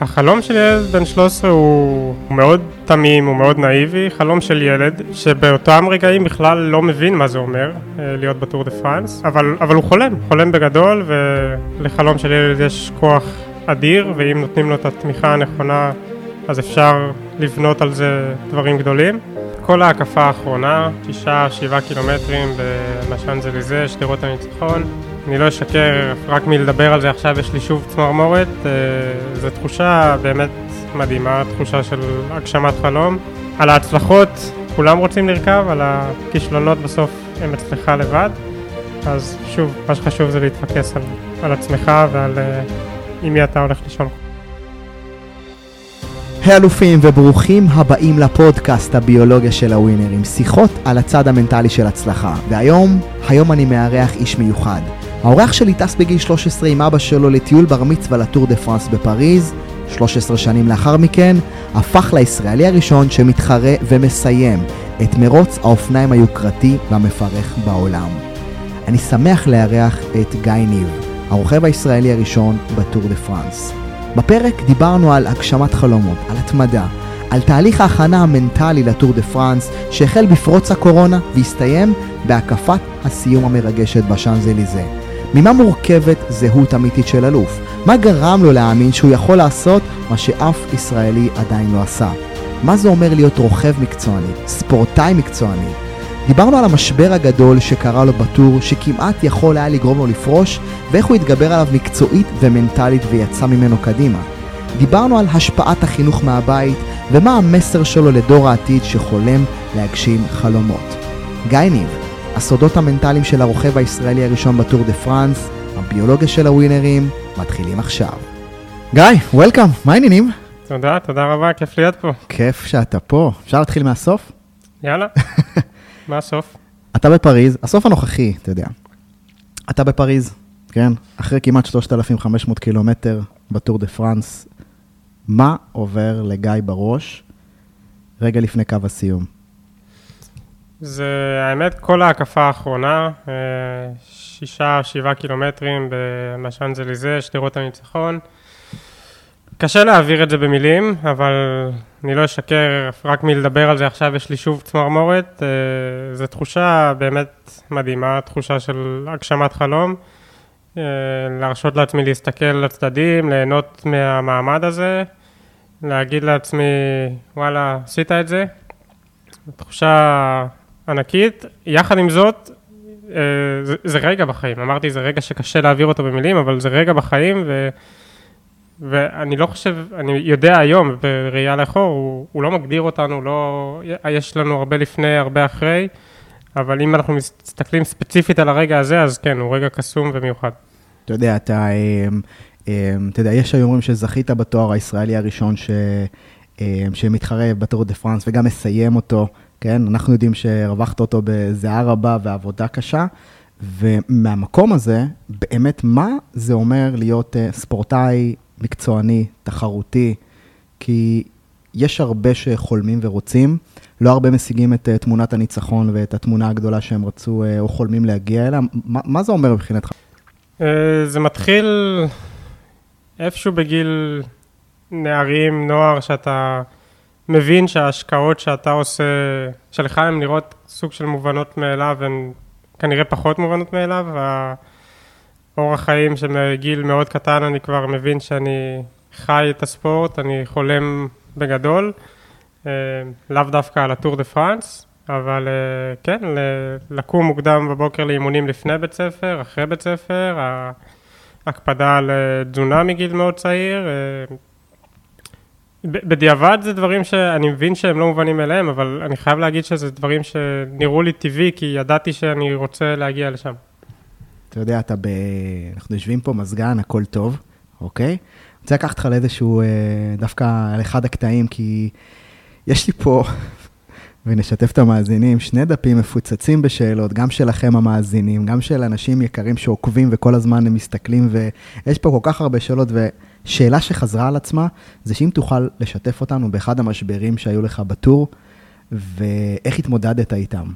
החלום של ילד בן 13 הוא מאוד תמים, הוא מאוד נאיבי, חלום של ילד שבאותם רגעים בכלל לא מבין מה זה אומר אה, להיות בטור דה פרנס, אבל, אבל הוא חולם, חולם בגדול ולחלום של ילד יש כוח אדיר ואם נותנים לו את התמיכה הנכונה אז אפשר לבנות על זה דברים גדולים. כל ההקפה האחרונה, שישה, שבעה קילומטרים במשאנזליזה, שדרות הניצחון. אני לא אשקר, רק מלדבר על זה עכשיו יש לי שוב צמרמורת. אה, זו תחושה באמת מדהימה, תחושה של הגשמת חלום. על ההצלחות כולם רוצים לרכב, על הכישלונות בסוף הם אצלך לבד. אז שוב, מה שחשוב זה להתפקס על, על עצמך ועל uh, עם מי אתה הולך לישון. האלופים וברוכים הבאים לפודקאסט הביולוגיה של הווינרים, שיחות על הצד המנטלי של הצלחה. והיום, היום אני מארח איש מיוחד. האורח שלי טס בגיל 13 עם אבא שלו לטיול בר מצווה לטור דה פרנס בפריז. 13 שנים לאחר מכן, הפך לישראלי הראשון שמתחרה ומסיים את מרוץ האופניים היוקרתי והמפרך בעולם. אני שמח לארח את גיא ניב, הרוכב הישראלי הראשון בטור דה פרנס. בפרק דיברנו על הגשמת חלומות, על התמדה, על תהליך ההכנה המנטלי לטור דה פרנס שהחל בפרוץ הקורונה והסתיים בהקפת הסיום המרגשת בשאנזליזה. ממה מורכבת זהות אמיתית של אלוף? מה גרם לו להאמין שהוא יכול לעשות מה שאף ישראלי עדיין לא עשה? מה זה אומר להיות רוכב מקצועני, ספורטאי מקצועני? דיברנו על המשבר הגדול שקרה לו בטור, שכמעט יכול היה לגרום לו לפרוש, ואיך הוא התגבר עליו מקצועית ומנטלית ויצא ממנו קדימה. דיברנו על השפעת החינוך מהבית, ומה המסר שלו לדור העתיד שחולם להגשים חלומות. גיא ניב, הסודות המנטליים של הרוכב הישראלי הראשון בטור דה פרנס, הביולוגיה של הווינרים, מתחילים עכשיו. גיא, welcome, מה העניינים? תודה, תודה רבה, כיף להיות פה. כיף שאתה פה. אפשר להתחיל מהסוף? יאללה, מה הסוף? אתה בפריז, הסוף הנוכחי, אתה יודע. אתה בפריז, כן? אחרי כמעט 3,500 קילומטר בטור דה פרנס, מה עובר לגיא בראש רגע לפני קו הסיום? זה האמת כל ההקפה האחרונה, אה, שישה, שבעה קילומטרים במשאנזליזה, שדרות הניצחון. קשה להעביר את זה במילים, אבל אני לא אשקר, רק מלדבר על זה עכשיו יש לי שוב צמרמורת. אה, זו תחושה באמת מדהימה, תחושה של הגשמת חלום. אה, להרשות לעצמי להסתכל לצדדים, ליהנות מהמעמד הזה, להגיד לעצמי, וואלה, עשית את זה. תחושה ענקית. יחד עם זאת, אה, זה, זה רגע בחיים. אמרתי, זה רגע שקשה להעביר אותו במילים, אבל זה רגע בחיים, ו... ואני לא חושב, אני יודע היום, בראייה לאחור, הוא, הוא לא מגדיר אותנו, לא, יש לנו הרבה לפני, הרבה אחרי, אבל אם אנחנו מסתכלים ספציפית על הרגע הזה, אז כן, הוא רגע קסום ומיוחד. אתה יודע, אתה, אמ, אמ, אתה יודע, יש היום שזכית בתואר הישראלי הראשון ש, שמתחרה בטור דה פרנס וגם מסיים אותו, כן? אנחנו יודעים שהרווחת אותו בזיעה רבה ועבודה קשה. ומהמקום הזה, באמת, מה זה אומר להיות uh, ספורטאי מקצועני, תחרותי? כי יש הרבה שחולמים ורוצים, לא הרבה משיגים את uh, תמונת הניצחון ואת התמונה הגדולה שהם רצו uh, או חולמים להגיע אליה. מה, מה זה אומר מבחינתך? זה מתחיל איפשהו בגיל נערים, נוער, שאתה מבין שההשקעות שאתה עושה, שלך הן נראות סוג של מובנות מאליו, הן כנראה פחות מובנות מאליו, והאורח חיים שמגיל מאוד קטן אני כבר מבין שאני חי את הספורט, אני חולם בגדול, אה, לאו דווקא על הטור דה פרנס, אבל אה, כן, לקום מוקדם בבוקר לאימונים לפני בית ספר, אחרי בית ספר, הקפדה על אה, תזונה מגיל מאוד צעיר. בדיעבד זה דברים שאני מבין שהם לא מובנים מאליהם, אבל אני חייב להגיד שזה דברים שנראו לי טבעי, כי ידעתי שאני רוצה להגיע לשם. אתה יודע, אתה ב... אנחנו יושבים פה מזגן, הכל טוב, אוקיי? אני רוצה לקחת אותך לאיזשהו, דווקא על אחד הקטעים, כי יש לי פה ונשתף את המאזינים, שני דפים מפוצצים בשאלות, גם שלכם המאזינים, גם של אנשים יקרים שעוקבים וכל הזמן הם מסתכלים, ויש פה כל כך הרבה שאלות, ושאלה שחזרה על עצמה, זה שאם תוכל לשתף אותנו באחד המשברים שהיו לך בטור, ואיך התמודדת איתם.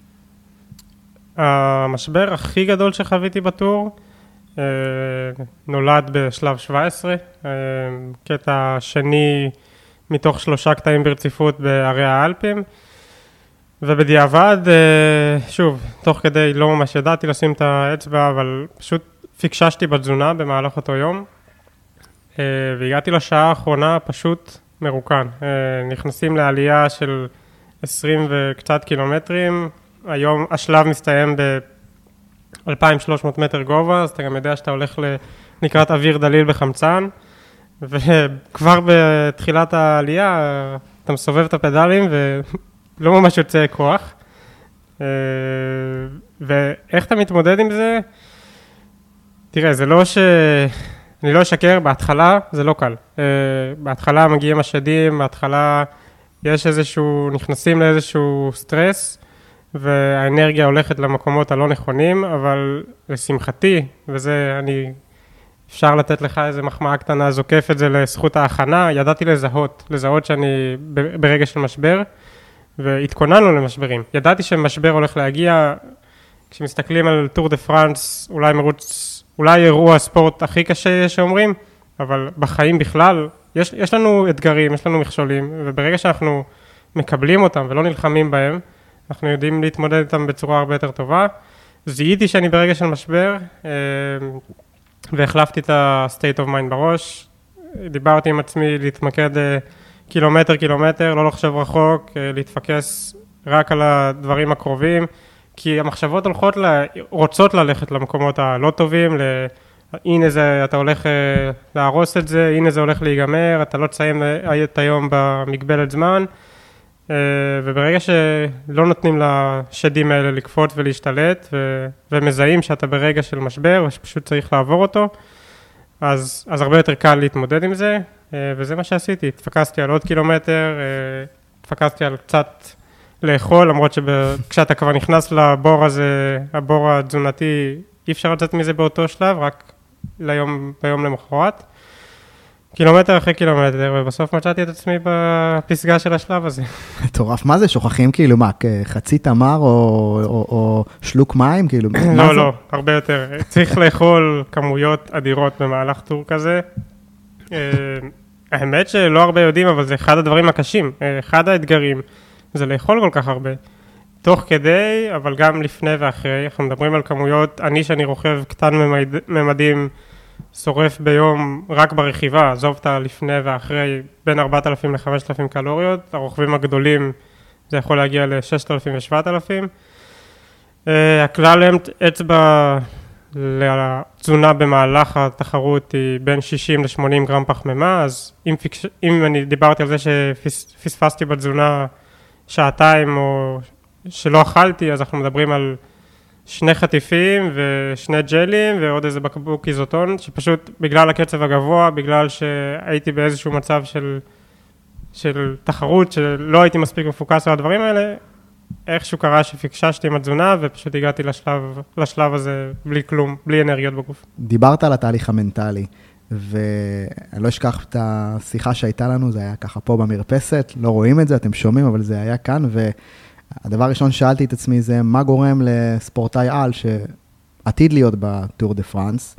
המשבר הכי גדול שחוויתי בטור, נולד בשלב 17, קטע שני מתוך שלושה קטעים ברציפות בערי האלפים. ובדיעבד, שוב, תוך כדי לא ממש ידעתי לשים את האצבע, אבל פשוט פיקששתי בתזונה במהלך אותו יום, והגעתי לשעה האחרונה פשוט מרוקן. נכנסים לעלייה של 20 וקצת קילומטרים, היום השלב מסתיים ב-2300 מטר גובה, אז אתה גם יודע שאתה הולך לקראת אוויר דליל בחמצן, וכבר בתחילת העלייה אתה מסובב את הפדלים ולא ממש יוצא כוח. ואיך אתה מתמודד עם זה? תראה, זה לא ש... אני לא אשקר, בהתחלה זה לא קל. בהתחלה מגיעים השדים, בהתחלה יש איזשהו, נכנסים לאיזשהו סטרס, והאנרגיה הולכת למקומות הלא נכונים, אבל לשמחתי, וזה, אני, אפשר לתת לך איזה מחמאה קטנה, זוקף את זה לזכות ההכנה, ידעתי לזהות, לזהות שאני ברגע של משבר, והתכוננו למשברים. ידעתי שמשבר הולך להגיע, כשמסתכלים על טור דה פרנס, אולי מרוץ, אולי אירוע הספורט הכי קשה שאומרים, אבל בחיים בכלל, יש, יש לנו אתגרים, יש לנו מכשולים, וברגע שאנחנו מקבלים אותם ולא נלחמים בהם, אנחנו יודעים להתמודד איתם בצורה הרבה יותר טובה. זיהיתי שאני ברגע של משבר, אה, והחלפתי את ה-state of mind בראש. דיברתי עם עצמי להתמקד אה, קילומטר קילומטר, לא לחשוב רחוק, אה, להתפקס רק על הדברים הקרובים, כי המחשבות הולכות, לה, רוצות ללכת למקומות הלא טובים, ל... הנה זה, אתה הולך להרוס את זה, הנה זה הולך להיגמר, אתה לא תסיים את היום במגבלת זמן. אה, וברגע שלא נותנים לשדים האלה לקפוץ ולהשתלט, ו- ומזהים שאתה ברגע של משבר, ושפשוט צריך לעבור אותו, אז, אז הרבה יותר קל להתמודד עם זה, אה, וזה מה שעשיתי, התפקסתי על עוד קילומטר, אה, התפקסתי על קצת לאכול, למרות שכשאתה כבר נכנס לבור הזה, הבור התזונתי, אי אפשר לצאת מזה באותו שלב, רק ליום, ביום למחרת. קילומטר אחרי קילומטר, ובסוף מצאתי את עצמי בפסגה של השלב הזה. מטורף, מה זה, שוכחים כאילו, מה, חצי תמר או, או, או שלוק מים, כאילו, מה לא, זה? לא, הרבה יותר. צריך לאכול כמויות אדירות במהלך טור כזה. אה, האמת שלא הרבה יודעים, אבל זה אחד הדברים הקשים. אה, אחד האתגרים זה לאכול כל כך הרבה. תוך כדי, אבל גם לפני ואחרי, אנחנו מדברים על כמויות, אני שאני רוכב קטן ממד, ממדים, שורף ביום רק ברכיבה, עזוב את הלפני ואחרי, בין 4,000 ל-5,000 קלוריות, הרוכבים הגדולים זה יכול להגיע ל-6,000 ו-7,000. Uh, הכלל אצבע לתזונה במהלך התחרות היא בין 60 ל-80 גרם פחמימה, אז אם, פיקש, אם אני דיברתי על זה שפספסתי בתזונה שעתיים או שלא אכלתי, אז אנחנו מדברים על שני חטיפים ושני ג'לים ועוד איזה בקבוק איזוטון, שפשוט בגלל הקצב הגבוה, בגלל שהייתי באיזשהו מצב של, של תחרות, שלא הייתי מספיק מפוקס על הדברים האלה, איכשהו קרה שפיקששתי עם התזונה ופשוט הגעתי לשלב, לשלב הזה בלי כלום, בלי אנרגיות בגוף. דיברת על התהליך המנטלי, ואני לא אשכח את השיחה שהייתה לנו, זה היה ככה פה במרפסת, לא רואים את זה, אתם שומעים, אבל זה היה כאן, ו... הדבר הראשון ששאלתי את עצמי זה, מה גורם לספורטאי על שעתיד להיות בטור דה פרנס,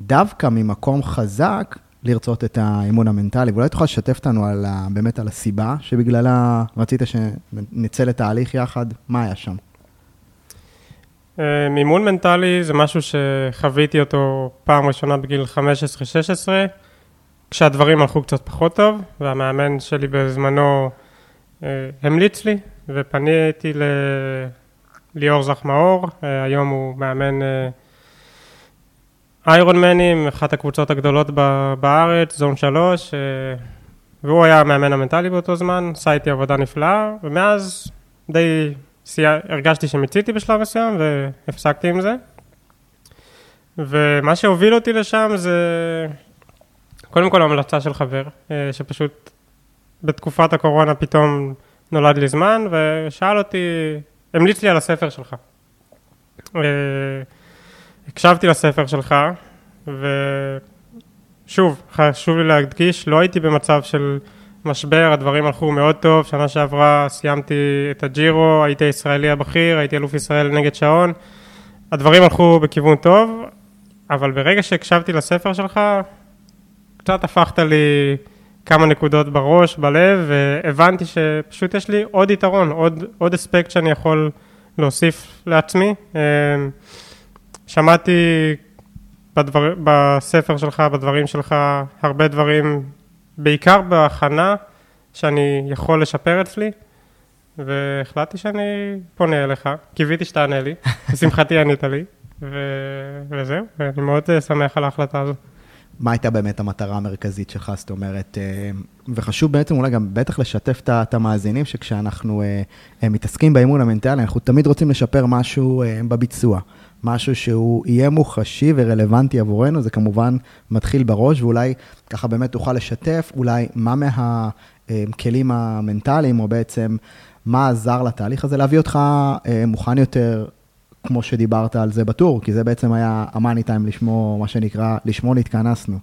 דווקא ממקום חזק, לרצות את האימון המנטלי, ואולי תוכל לשתף אותנו על באמת על הסיבה שבגללה רצית שנצא לתהליך יחד, מה היה שם? אה, מימון מנטלי זה משהו שחוויתי אותו פעם ראשונה בגיל 15-16, כשהדברים הלכו קצת פחות טוב, והמאמן שלי בזמנו אה, המליץ לי ופניתי לליאור זך-מאור, אה, היום הוא מאמן אה, איירון מנים, אחת הקבוצות הגדולות בארץ, זון שלוש, אה, והוא היה המאמן המנטלי באותו זמן, עשה איתי עבודה נפלאה, ומאז די סייע, הרגשתי שמיציתי בשלב מסוים והפסקתי עם זה. ומה שהוביל אותי לשם זה קודם כל המלצה של חבר, שפשוט בתקופת הקורונה פתאום נולד לי זמן, ושאל אותי, המליץ לי על הספר שלך. הקשבתי לספר שלך, ושוב, חשוב לי להדגיש, לא הייתי במצב של משבר, הדברים הלכו מאוד טוב, שנה שעברה סיימתי את הג'ירו, הייתי הישראלי הבכיר, הייתי אלוף ישראל נגד שעון, הדברים הלכו בכיוון טוב, אבל ברגע שהקשבתי לספר שלך, קצת הפכת לי כמה נקודות בראש, בלב, והבנתי שפשוט יש לי עוד יתרון, עוד, עוד אספקט שאני יכול להוסיף לעצמי. שמעתי בדבר, בספר שלך, בדברים שלך, הרבה דברים, בעיקר בהכנה, שאני יכול לשפר אצלי, והחלטתי שאני פונה אליך, קיוויתי שתענה לי, לשמחתי ענית לי, ו... וזהו, ואני מאוד שמח על ההחלטה הזו. מה הייתה באמת המטרה המרכזית שלך, זאת אומרת, אה, וחשוב בעצם אולי גם בטח לשתף את המאזינים, שכשאנחנו אה, אה, מתעסקים באימון המנטלי, אנחנו תמיד רוצים לשפר משהו בביצוע. משהו שהוא יהיה מוחשי ורלוונטי עבורנו, זה כמובן מתחיל בראש, ואולי ככה באמת תוכל לשתף, אולי מה מהכלים המנטליים, או בעצם מה עזר לתהליך הזה, להביא אותך מוכן יותר כמו שדיברת על זה בטור, כי זה בעצם היה המאני טיים לשמו, מה שנקרא, לשמו נתכנסנו.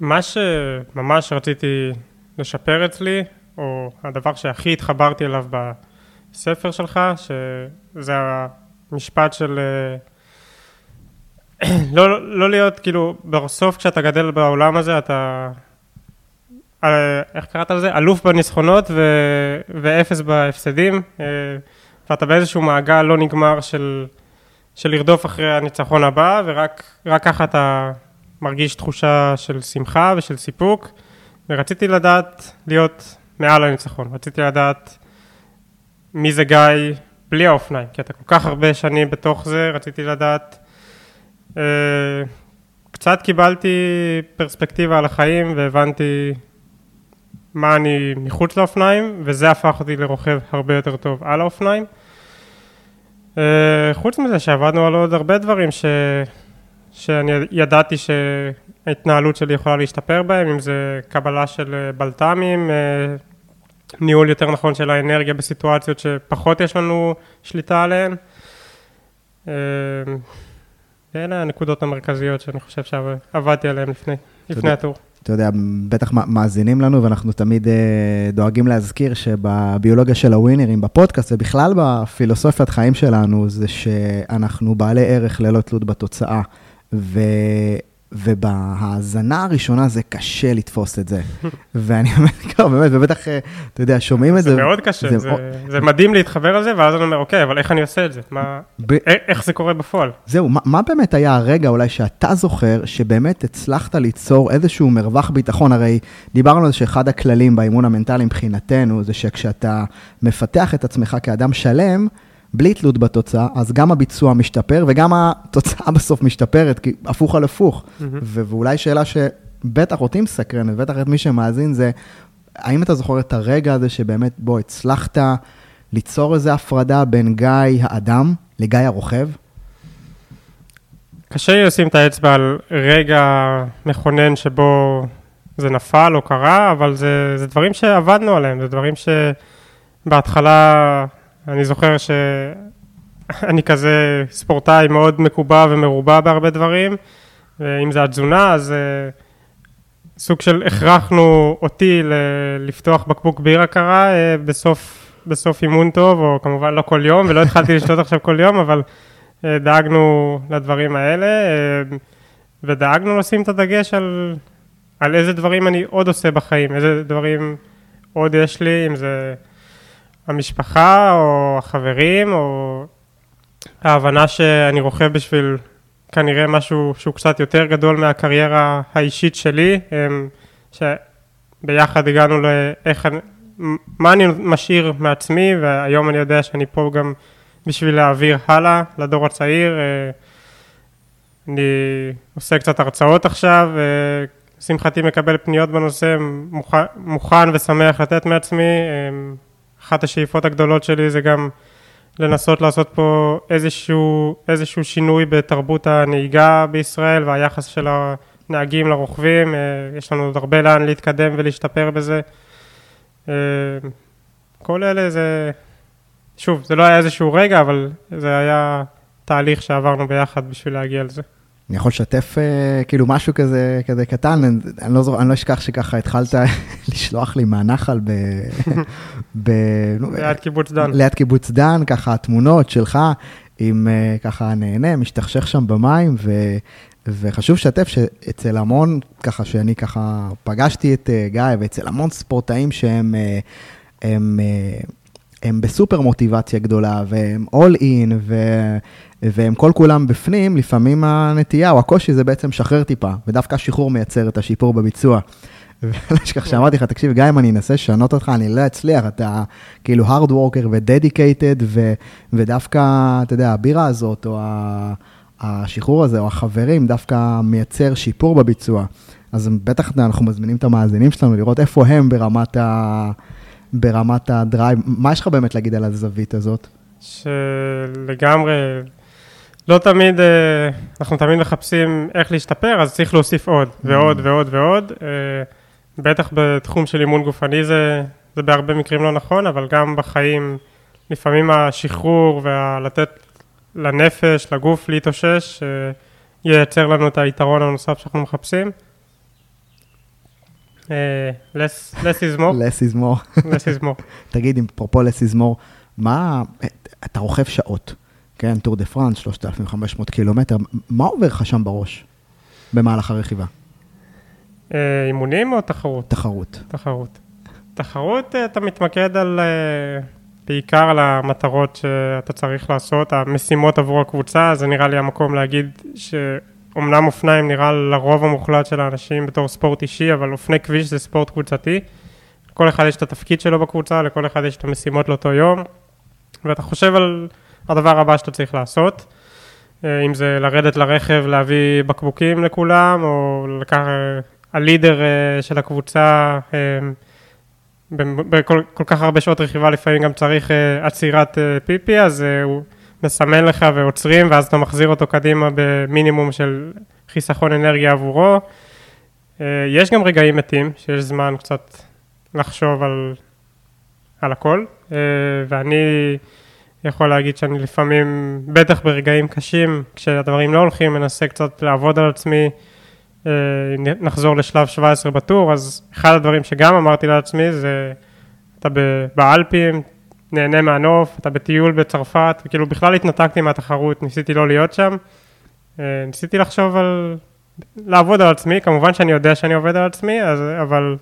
מה שממש רציתי לשפר אצלי, או הדבר שהכי התחברתי אליו בספר שלך, שזה המשפט של אה, לא, לא להיות, כאילו, בסוף כשאתה גדל בעולם הזה, אתה, אה, איך קראת לזה? אלוף בניסחונות ו... ואפס בהפסדים. אה, ואתה באיזשהו מעגל לא נגמר של, של לרדוף אחרי הניצחון הבא, ורק ככה אתה מרגיש תחושה של שמחה ושל סיפוק, ורציתי לדעת להיות מעל הניצחון, רציתי לדעת מי זה גיא בלי האופניים, כי אתה כל כך הרבה שנים בתוך זה, רציתי לדעת, אה, קצת קיבלתי פרספקטיבה על החיים והבנתי מה אני מחוץ לאופניים, וזה הפך אותי לרוכב הרבה יותר טוב על האופניים. Uh, חוץ מזה שעבדנו על עוד הרבה דברים ש... שאני ידעתי שההתנהלות שלי יכולה להשתפר בהם, אם זה קבלה של אה, בלת"מים, ניהול יותר נכון של האנרגיה בסיטואציות שפחות יש לנו שליטה עליהן. Uh, אלה הנקודות המרכזיות שאני חושב שעבדתי עליהן לפני, לפני הטור. אתה יודע, בטח מאזינים לנו, ואנחנו תמיד אה, דואגים להזכיר שבביולוגיה של הווינרים, בפודקאסט ובכלל בפילוסופיית חיים שלנו, זה שאנחנו בעלי ערך ללא תלות בתוצאה. ו... ובהאזנה הראשונה זה קשה לתפוס את זה. ואני אומר, באמת, ובטח, אה, אתה יודע, שומעים את זה. זה מאוד קשה, זה, זה, זה מדהים להתחבר על זה, ואז אני אומר, אוקיי, אבל איך אני עושה את זה? מה, ב... איך זה קורה בפועל? זהו, מה, מה באמת היה הרגע אולי שאתה זוכר, שבאמת הצלחת ליצור איזשהו מרווח ביטחון? הרי דיברנו על זה שאחד הכללים באימון המנטלי מבחינתנו, זה שכשאתה מפתח את עצמך כאדם שלם, בלי תלות בתוצאה, אז גם הביצוע משתפר וגם התוצאה בסוף משתפרת, כי הפוך על הפוך. Mm-hmm. ואולי שאלה שבטח אותי מסקרנת, בטח את מי שמאזין, זה, האם אתה זוכר את הרגע הזה שבאמת, בוא, הצלחת ליצור איזו הפרדה בין גיא האדם לגיא הרוכב? קשה לי לשים את האצבע על רגע מכונן שבו זה נפל או קרה, אבל זה, זה דברים שעבדנו עליהם, זה דברים שבהתחלה אני זוכר שאני כזה ספורטאי מאוד מקובע ומרובע בהרבה דברים, ואם זה התזונה, אז uh, סוג של הכרחנו אותי לפתוח בקבוק בירה קרה uh, בסוף, בסוף אימון טוב, או כמובן לא כל יום, ולא התחלתי לשתות עכשיו כל יום, אבל uh, דאגנו לדברים האלה, ודאגנו לשים את הדגש על, על איזה דברים אני עוד עושה בחיים, איזה דברים עוד יש לי, אם זה... המשפחה או החברים או ההבנה שאני רוכב בשביל כנראה משהו שהוא קצת יותר גדול מהקריירה האישית שלי, שביחד הגענו לאיך, מה אני משאיר מעצמי והיום אני יודע שאני פה גם בשביל להעביר הלאה לדור הצעיר. אה, אני עושה קצת הרצאות עכשיו, לשמחתי מקבל פניות בנושא, מוכן ושמח לתת מעצמי. אחת השאיפות הגדולות שלי זה גם לנסות לעשות פה איזשהו, איזשהו שינוי בתרבות הנהיגה בישראל והיחס של הנהגים לרוכבים, אה, יש לנו עוד הרבה לאן להתקדם ולהשתפר בזה. אה, כל אלה זה, שוב, זה לא היה איזשהו רגע, אבל זה היה תהליך שעברנו ביחד בשביל להגיע לזה. אני יכול לשתף uh, כאילו משהו כזה, כזה קטן, אני, לא, אני לא אשכח שככה התחלת לשלוח לי מהנחל ב... ב ליד קיבוץ דן. ליד קיבוץ דן, ככה תמונות שלך. אם אה, ככה נהנה, משתכשך שם במים, ו, וחשוב לשתף שאצל המון, ככה שאני ככה פגשתי את אה, גיא, ואצל המון ספורטאים שהם אה, הם, הם בסופר מוטיבציה גדולה, והם all in, ו, והם כל כולם בפנים, לפעמים הנטייה או הקושי זה בעצם לשחרר טיפה, ודווקא השחרור מייצר את השיפור בביצוע. ולא אשכח שאמרתי לך, תקשיב, גם אם אני אנסה לשנות אותך, אני לא אצליח, אתה כאילו hard worker ו-dedicated, ו- ודווקא, אתה יודע, הבירה הזאת, או השחרור הזה, או החברים, דווקא מייצר שיפור בביצוע. אז בטח אנחנו מזמינים את המאזינים שלנו לראות איפה הם ברמת, ה... ברמת הדרייב. מה יש לך באמת להגיד על הזווית הזאת? שלגמרי, לא תמיד, אה, אנחנו תמיד מחפשים איך להשתפר, אז צריך להוסיף עוד, ועוד mm. ועוד ועוד. אה, בטח בתחום של אימון גופני זה, זה בהרבה מקרים לא נכון, אבל גם בחיים, לפעמים השחרור ולתת לנפש, לגוף להתאושש, אה, ייצר לנו את היתרון הנוסף שאנחנו מחפשים. Less, less is more. less is more. less is more. תגיד, אם אפרופו less is more, מה, אתה רוכב שעות, כן, טור דה פרנס, 3,500 קילומטר, מה עובר לך שם בראש במהלך הרכיבה? אה, אימונים או תחרות? תחרות. תחרות. תחרות, אה, אתה מתמקד על, אה, בעיקר על המטרות שאתה צריך לעשות, המשימות עבור הקבוצה, זה נראה לי המקום להגיד שאומנם אופניים נראה לרוב המוחלט של האנשים בתור ספורט אישי, אבל אופני כביש זה ספורט קבוצתי. לכל אחד יש את התפקיד שלו בקבוצה, לכל אחד יש את המשימות לאותו יום, ואתה חושב על הדבר הבא שאתה צריך לעשות. אם זה לרדת לרכב, להביא בקבוקים לכולם, או לקח, הלידר uh, של הקבוצה, בכל כל כך הרבה שעות רכיבה לפעמים גם צריך עצירת פיפי, אז הוא מסמן לך ועוצרים, ואז אתה מחזיר אותו קדימה במינימום של חיסכון אנרגיה עבורו. Uh, יש גם רגעים מתים, שיש זמן קצת לחשוב על, על הכל, uh, ואני יכול להגיד שאני לפעמים, בטח ברגעים קשים, כשהדברים לא הולכים, מנסה קצת לעבוד על עצמי. אה, נחזור לשלב 17 בטור, אז אחד הדברים שגם אמרתי לעצמי זה, אתה באלפים, נהנה מהנוף, אתה בטיול בצרפת, וכאילו בכלל התנתקתי מהתחרות, ניסיתי לא להיות שם, אה, ניסיתי לחשוב על, לעבוד על עצמי, כמובן שאני יודע שאני עובד על עצמי, אז, אבל,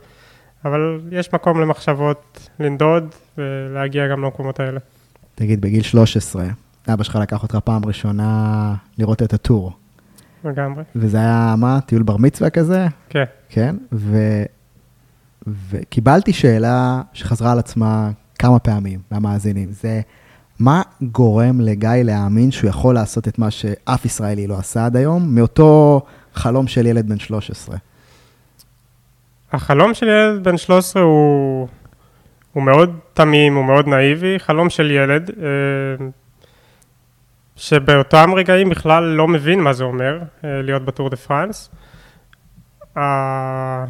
אבל יש מקום למחשבות לנדוד ולהגיע גם למקומות האלה. תגיד, בגיל 13, אבא שלך לקח אותך פעם ראשונה לראות את הטור. לגמרי. וזה היה, מה, טיול בר מצווה כזה? כן. כן, ו... וקיבלתי שאלה שחזרה על עצמה כמה פעמים למאזינים, זה מה גורם לגיא להאמין שהוא יכול לעשות את מה שאף ישראלי לא עשה עד היום, מאותו חלום של ילד בן 13? החלום של ילד בן 13 הוא, הוא מאוד תמים, הוא מאוד נאיבי, חלום של ילד. אה, שבאותם רגעים בכלל לא מבין מה זה אומר אה, להיות בטור דה פרנס. אה,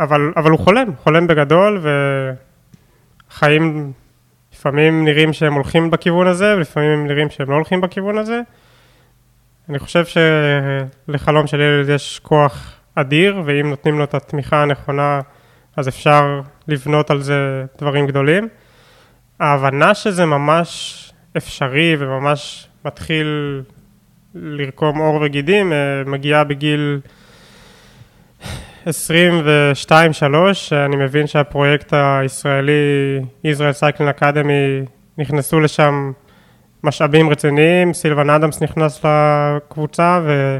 אבל, אבל הוא חולם, חולם בגדול, וחיים לפעמים נראים שהם הולכים בכיוון הזה, ולפעמים הם נראים שהם לא הולכים בכיוון הזה. אני חושב שלחלום של ילד יש כוח אדיר, ואם נותנים לו את התמיכה הנכונה, אז אפשר לבנות על זה דברים גדולים. ההבנה שזה ממש אפשרי וממש מתחיל לרקום עור וגידים, אה, מגיעה בגיל 22-3, אני מבין שהפרויקט הישראלי, Israel Cycling Academy, נכנסו לשם משאבים רציניים, סילבן אדמס נכנס לקבוצה ו...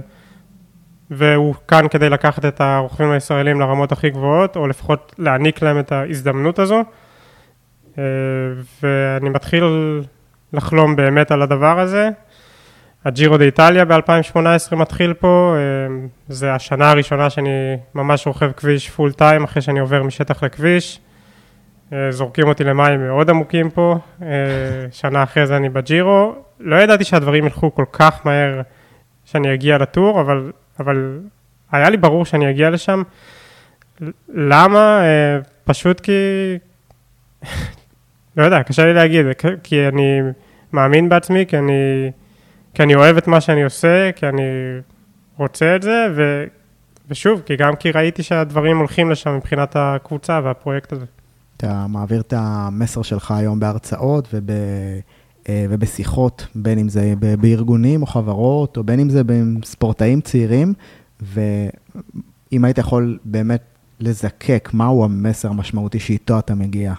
והוא כאן כדי לקחת את הרוכבים הישראלים לרמות הכי גבוהות, או לפחות להעניק להם את ההזדמנות הזו. אה, ואני מתחיל לחלום באמת על הדבר הזה. הג'ירו דה איטליה ב-2018 מתחיל פה, אה, זה השנה הראשונה שאני ממש רוכב כביש פול טיים אחרי שאני עובר משטח לכביש. אה, זורקים אותי למים מאוד עמוקים פה, אה, שנה אחרי זה אני בג'ירו. לא ידעתי שהדברים ילכו כל כך מהר שאני אגיע לטור, אבל, אבל היה לי ברור שאני אגיע לשם. למה? פשוט כי לא יודע, קשה לי להגיד, כי אני מאמין בעצמי, כי אני, כי אני אוהב את מה שאני עושה, כי אני רוצה את זה, ו, ושוב, כי גם כי ראיתי שהדברים הולכים לשם מבחינת הקבוצה והפרויקט הזה. אתה מעביר את המסר שלך היום בהרצאות וב... אה, ובשיחות, בין אם זה בארגונים או חברות, או בין אם זה בין ספורטאים צעירים, ואם היית יכול באמת לזקק מהו המסר המשמעותי שאיתו אתה מגיע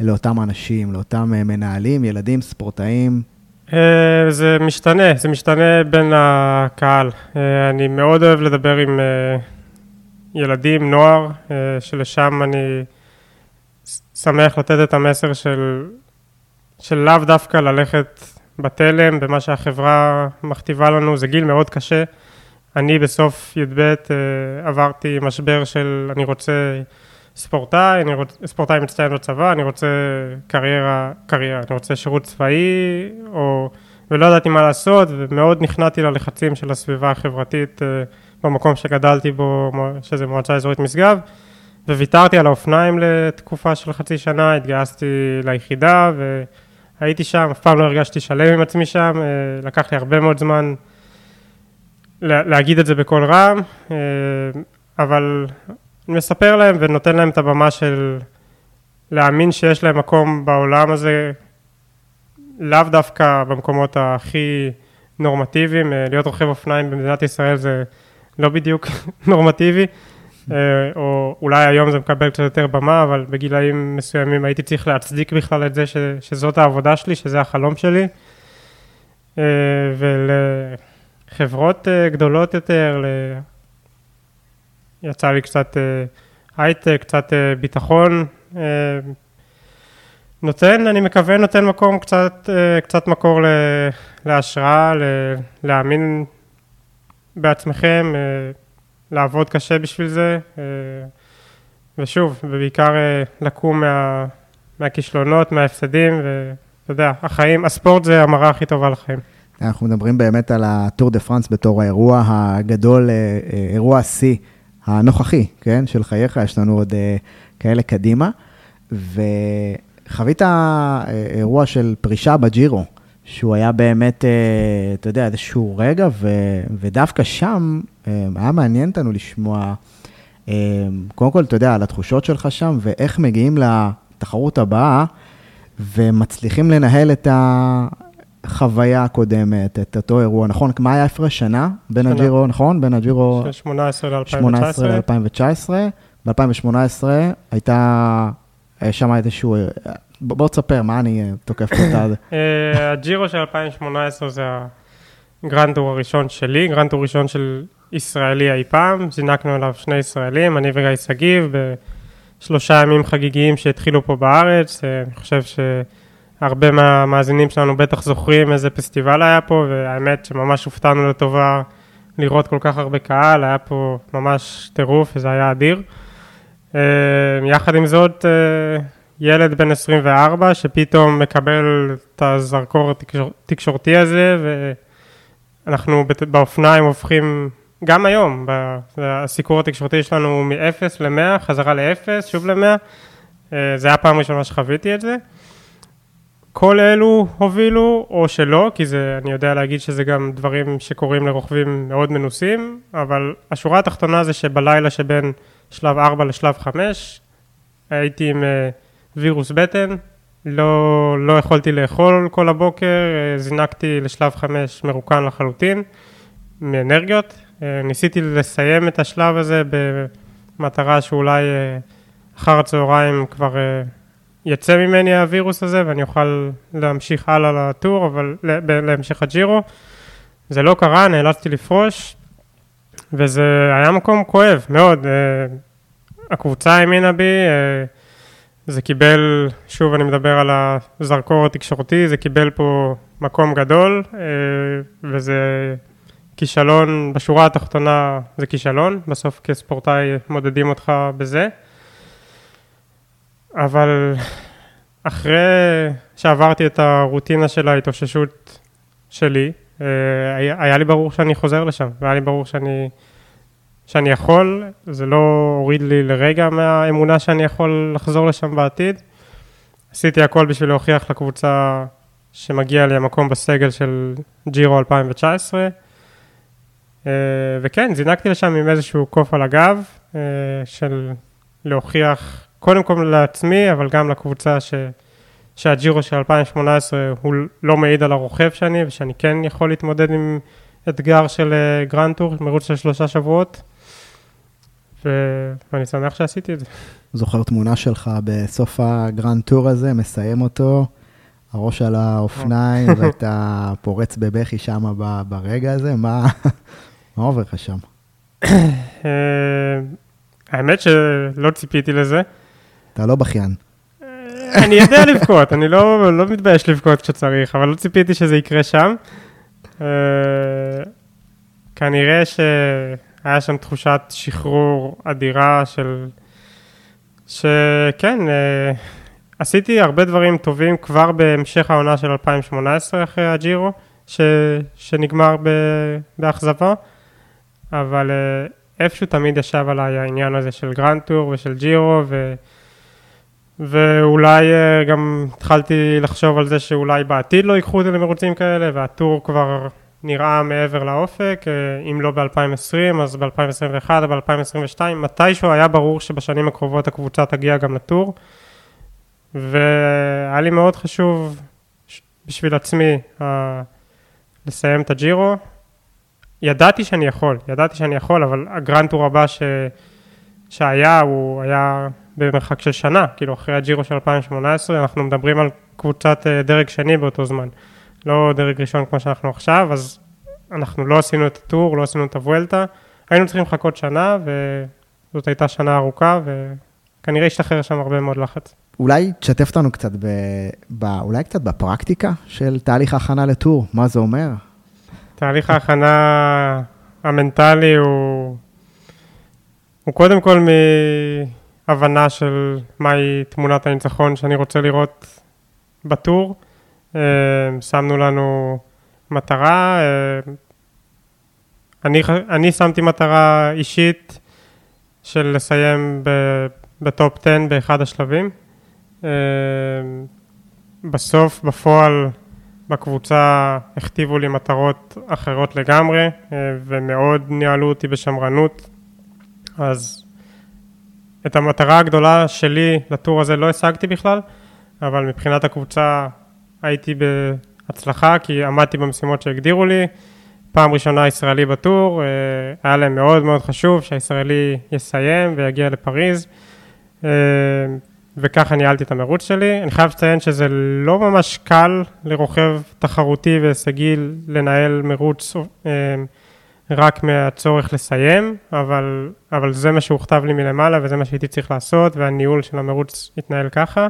לאותם אנשים, לאותם אה, מנהלים, ילדים, ספורטאים? זה משתנה, זה משתנה בין הקהל. אני מאוד אוהב לדבר עם ילדים, נוער, שלשם אני שמח לתת את המסר של של לאו דווקא ללכת בתלם, במה שהחברה מכתיבה לנו, זה גיל מאוד קשה. אני בסוף י"ב אה, עברתי משבר של אני רוצה ספורטאי, אני רוצה, ספורטאי מצטיין בצבא, אני רוצה קריירה, קריירה, אני רוצה שירות צבאי, או, ולא ידעתי מה לעשות, ומאוד נכנעתי ללחצים של הסביבה החברתית אה, במקום שגדלתי בו, שזה מועצה אזורית משגב, וויתרתי על האופניים לתקופה של חצי שנה, התגייסתי ליחידה, ו... הייתי שם, אף פעם לא הרגשתי שלם עם עצמי שם, אה, לקח לי הרבה מאוד זמן להגיד את זה בקול רם, אה, אבל מספר להם ונותן להם את הבמה של להאמין שיש להם מקום בעולם הזה, לאו דווקא במקומות הכי נורמטיביים, אה, להיות רוכב אופניים במדינת ישראל זה לא בדיוק נורמטיבי, אה, או אולי היום זה מקבל קצת יותר במה, אבל בגילאים מסוימים הייתי צריך להצדיק בכלל את זה ש, שזאת העבודה שלי, שזה החלום שלי. אה, ולחברות גדולות יותר. יצא לי קצת הייטק, קצת ביטחון. נותן, אני מקווה, נותן מקום קצת, קצת מקור להשראה, להאמין בעצמכם. לעבוד קשה בשביל זה, אה, ושוב, ובעיקר אה, לקום מה, מהכישלונות, מההפסדים, ואתה יודע, החיים, הספורט זה המראה הכי טובה לחיים. אנחנו מדברים באמת על הטור דה פרנס בתור האירוע הגדול, אה, אירוע השיא הנוכחי, כן, של חייך, יש לנו עוד כאלה קדימה, וחווית אירוע של פרישה בג'ירו. שהוא היה באמת, אה, אתה יודע, איזשהו רגע, ו, ודווקא שם אה, היה מעניין אותנו לשמוע, אה, קודם כל, אתה יודע, על התחושות שלך שם, ואיך מגיעים לתחרות הבאה, ומצליחים לנהל את החוויה הקודמת, את אותו אירוע, נכון? מה היה הפרש שנה בין. הג'ירו, נכון? בין הג'ירו... 18 ל-2019. ב-2018 הייתה שם איזשהו בוא תספר, מה אני אה, תוקף פה את? אה, הג'ירו של 2018 זה הגרנדור הראשון שלי, גרנדור ראשון של ישראלי אי פעם, זינקנו עליו שני ישראלים, אני וגיא שגיב, בשלושה ימים חגיגיים שהתחילו פה בארץ, אה, אני חושב שהרבה מהמאזינים שלנו בטח זוכרים איזה פסטיבל היה פה, והאמת שממש הופתענו לטובה לראות כל כך הרבה קהל, היה פה ממש טירוף וזה היה אדיר. יחד עם זאת, ילד בן 24 שפתאום מקבל את הזרקור התקשורתי הזה ואנחנו באופניים הופכים, גם היום, הסיקור התקשורתי שלנו הוא מ-0 ל-100, חזרה ל-0, שוב ל-100, אה, זה היה פעם ראשונה שחוויתי את זה. כל אלו הובילו או שלא, כי זה, אני יודע להגיד שזה גם דברים שקורים לרוכבים מאוד מנוסים, אבל השורה התחתונה זה שבלילה שבין שלב 4 לשלב 5 הייתי עם... Uh, וירוס בטן, לא, לא יכולתי לאכול כל הבוקר, אה, זינקתי לשלב חמש מרוקן לחלוטין, מאנרגיות. אה, ניסיתי לסיים את השלב הזה במטרה שאולי אה, אחר הצהריים כבר יצא ממני הווירוס הזה ואני אוכל להמשיך הלאה לטור, אבל להמשך הג'ירו. זה לא קרה, נאלצתי לפרוש, וזה היה מקום כואב מאוד. הקבוצה האמינה בי, זה קיבל, שוב אני מדבר על הזרקור התקשורתי, זה קיבל פה מקום גדול, אה, וזה כישלון, בשורה התחתונה זה כישלון, בסוף כספורטאי מודדים אותך בזה. אבל אחרי שעברתי את הרוטינה של ההתאוששות שלי, אה, היה לי ברור שאני חוזר לשם, והיה לי ברור שאני... שאני יכול, זה לא הוריד לי לרגע מהאמונה שאני יכול לחזור לשם בעתיד. עשיתי הכל בשביל להוכיח לקבוצה שמגיע לי המקום בסגל של ג'ירו 2019. אה, וכן, זינקתי לשם עם איזשהו קוף על הגב אה, של להוכיח קודם כל לעצמי, אבל גם לקבוצה ש... שהג'ירו של 2018 הוא לא מעיד על הרוכב שאני, ושאני כן יכול להתמודד עם אתגר של אה, grand tour, מרוץ של שלושה שבועות, ו- ואני שמח שעשיתי את זה. זוכר תמונה שלך בסוף ה grand tour הזה, מסיים אותו, הראש על האופניים, ואתה פורץ בבכי שם ברגע הזה, מה, מה עובר לך שם? אה, האמת שלא ציפיתי לזה. אתה לא בכיין. אני יודע לבכות, אני לא, לא מתבייש לבכות כשצריך, אבל לא ציפיתי שזה יקרה שם. Uh, כנראה שהיה שם תחושת שחרור אדירה של... שכן, uh, עשיתי הרבה דברים טובים כבר בהמשך העונה של 2018 אחרי הג'ירו, ש... שנגמר ב... באכזבה, אבל uh, איפשהו תמיד ישב עליי העניין הזה של grand tour ושל ג'ירו, ו... ואולי uh, גם התחלתי לחשוב על זה שאולי בעתיד לא ייקחו אותי למרוצים כאלה, והטור כבר נראה מעבר לאופק, uh, אם לא ב-2020 אז ב-2021 או ב-2022, מתישהו היה ברור שבשנים הקרובות הקבוצה תגיע גם לטור, והיה לי מאוד חשוב בשביל עצמי לסיים את הג'ירו. ידעתי שאני יכול, ידעתי שאני יכול, אבל הגרנד טור הבא ש... שהיה, הוא היה במרחק של שנה, כאילו אחרי הג'ירו של 2018, אנחנו מדברים על קבוצת אה, דרג שני באותו זמן, לא דרג ראשון כמו שאנחנו עכשיו, אז אנחנו לא עשינו את הטור, לא עשינו את הוולטה, היינו צריכים לחכות שנה, וזאת הייתה שנה ארוכה, וכנראה השתחרר שם הרבה מאוד לחץ. אולי תשתף אותנו קצת, ב, ב, אולי קצת בפרקטיקה של תהליך ההכנה לטור, מה זה אומר? תהליך ההכנה המנטלי הוא, הוא קודם כל מהבנה של מהי תמונת הניצחון שאני רוצה לראות בטור. אה, שמנו לנו מטרה, אה, אני, אני שמתי מטרה אישית של לסיים בטופ 10 באחד השלבים. אה, בסוף, בפועל, בקבוצה הכתיבו לי מטרות אחרות לגמרי, ומאוד ניהלו אותי בשמרנות. אז את המטרה הגדולה שלי לטור הזה לא השגתי בכלל, אבל מבחינת הקבוצה הייתי בהצלחה, כי עמדתי במשימות שהגדירו לי. פעם ראשונה ישראלי בטור, אה, היה להם מאוד מאוד חשוב שהישראלי יסיים ויגיע לפריז, אה, וככה ניהלתי את המרוץ שלי. אני חייב לציין שזה לא ממש קל לרוכב תחרותי והישגי לנהל מרוץ אה, רק מהצורך לסיים, אבל, אבל זה מה שהוכתב לי מלמעלה וזה מה שהייתי צריך לעשות, והניהול של המרוץ התנהל ככה.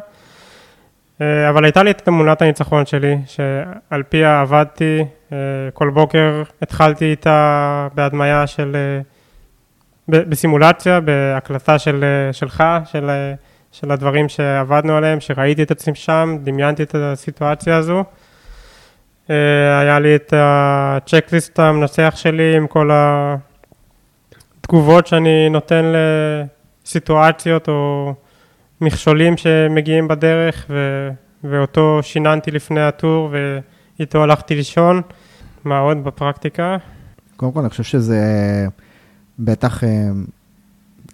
אה, אבל הייתה לי את תמונת הניצחון שלי, שעל פיה עבדתי, אה, כל בוקר התחלתי איתה בהדמיה של, אה, בסימולציה, בהקלטה של, שלך, של, של הדברים שעבדנו עליהם, שראיתי את עצמי שם, דמיינתי את הסיטואציה הזו. היה לי את הצ'קליסט המנצח שלי עם כל התגובות שאני נותן לסיטואציות או מכשולים שמגיעים בדרך, ו, ואותו שיננתי לפני הטור, ואיתו הלכתי לישון. מה עוד בפרקטיקה? קודם כל, אני חושב שזה בטח, אה,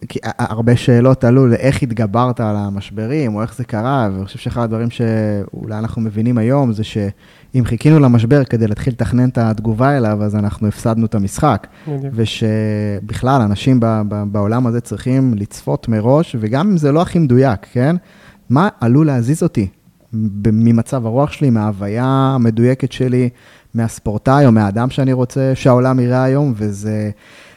כי הרבה שאלות עלו לאיך התגברת על המשברים, או איך זה קרה, ואני חושב שאחד הדברים שאולי אנחנו מבינים היום, זה שאם חיכינו למשבר כדי להתחיל לתכנן את התגובה אליו, אז אנחנו הפסדנו את המשחק. ושבכלל, אנשים בעולם הזה צריכים לצפות מראש, וגם אם זה לא הכי מדויק, כן? מה עלול להזיז אותי ממצב הרוח שלי, מההוויה המדויקת שלי, מהספורטאי או מהאדם שאני רוצה שהעולם יראה היום, וזה,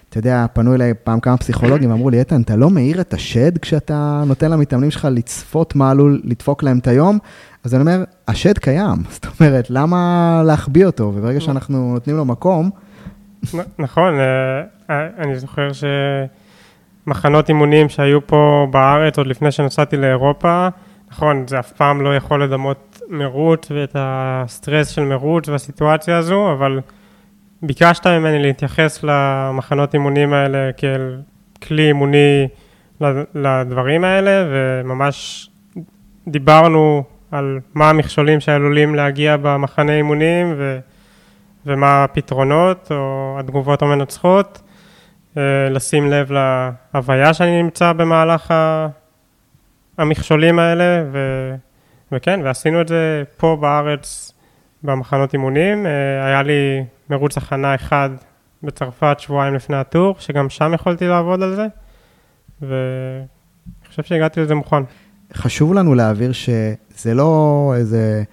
אתה יודע, פנו אליי פעם כמה פסיכולוגים ואמרו לי, איתן, אתה לא מאיר את השד כשאתה נותן למתאמנים שלך לצפות מה עלול לדפוק להם את היום? אז אני אומר, השד קיים, זאת אומרת, למה להחביא אותו? וברגע שאנחנו נותנים לו מקום... נכון, אה, אה, אני זוכר שמחנות אימונים שהיו פה בארץ, עוד לפני שנסעתי לאירופה, נכון, זה אף פעם לא יכול לדמות מרוץ ואת הסטרס של מרוץ והסיטואציה הזו, אבל ביקשת ממני להתייחס למחנות אימונים האלה כאל כלי אימוני לדברים האלה, וממש דיברנו על מה המכשולים שעלולים להגיע במחנה אימונים ו, ומה הפתרונות או התגובות המנצחות, אה, לשים לב להוויה שאני נמצא במהלך המכשולים האלה, ו, וכן, ועשינו את זה פה בארץ במחנות אימונים. אה, היה לי מרוץ הכנה אחד בצרפת שבועיים לפני הטור, שגם שם יכולתי לעבוד על זה, ואני חושב שהגעתי לזה מוכן. חשוב לנו להעביר שזה לא איזה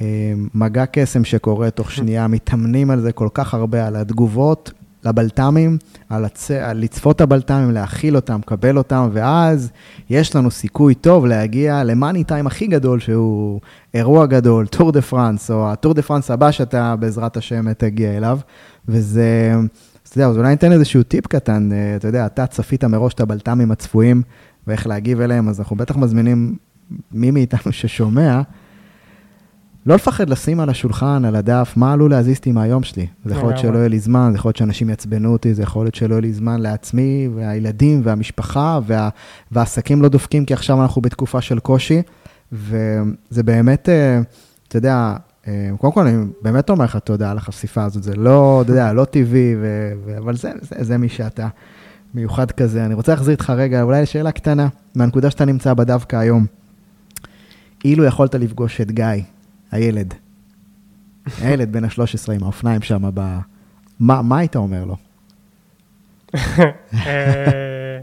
אה, מגע קסם שקורה תוך שנייה, מתאמנים על זה כל כך הרבה, על התגובות לבלת"מים, על, הצ... על לצפות את הבלת"מים, להכיל אותם, לקבל אותם, ואז יש לנו סיכוי טוב להגיע ל money time הכי גדול, שהוא אירוע גדול, טור דה פרנס, או הטור דה פרנס הבא שאתה בעזרת השם תגיע אליו, וזה... אתה יודע, אז אולי ניתן איזשהו טיפ קטן, אה, אתה יודע, אתה צפית מראש את הבלת"מים הצפויים ואיך להגיב אליהם, אז אנחנו בטח מזמינים מי מאיתנו ששומע, לא לפחד לשים על השולחן, על הדף, מה עלול להזיז אותי מהיום שלי. זה יכול להיות שלא יהיה לי זמן, זה יכול להיות שאנשים יעצבנו אותי, זה יכול להיות שלא יהיה לי זמן לעצמי, והילדים, והמשפחה, וה, והעסקים לא דופקים, כי עכשיו אנחנו בתקופה של קושי, וזה באמת, אה, אתה יודע, אה, קודם כל, אני באמת אומר לך תודה על החשיפה הזאת, זה לא, אתה יודע, לא טבעי, ו, ו, אבל זה, זה, זה מי שאתה, מיוחד כזה. אני רוצה להחזיר איתך רגע, אולי לשאלה קטנה, מהנקודה שאתה נמצא בה דווקא היום. אילו יכולת לפגוש את גיא, הילד. הילד בן ה-13 עם האופניים שם, ב... מה, היית אומר לו? אה,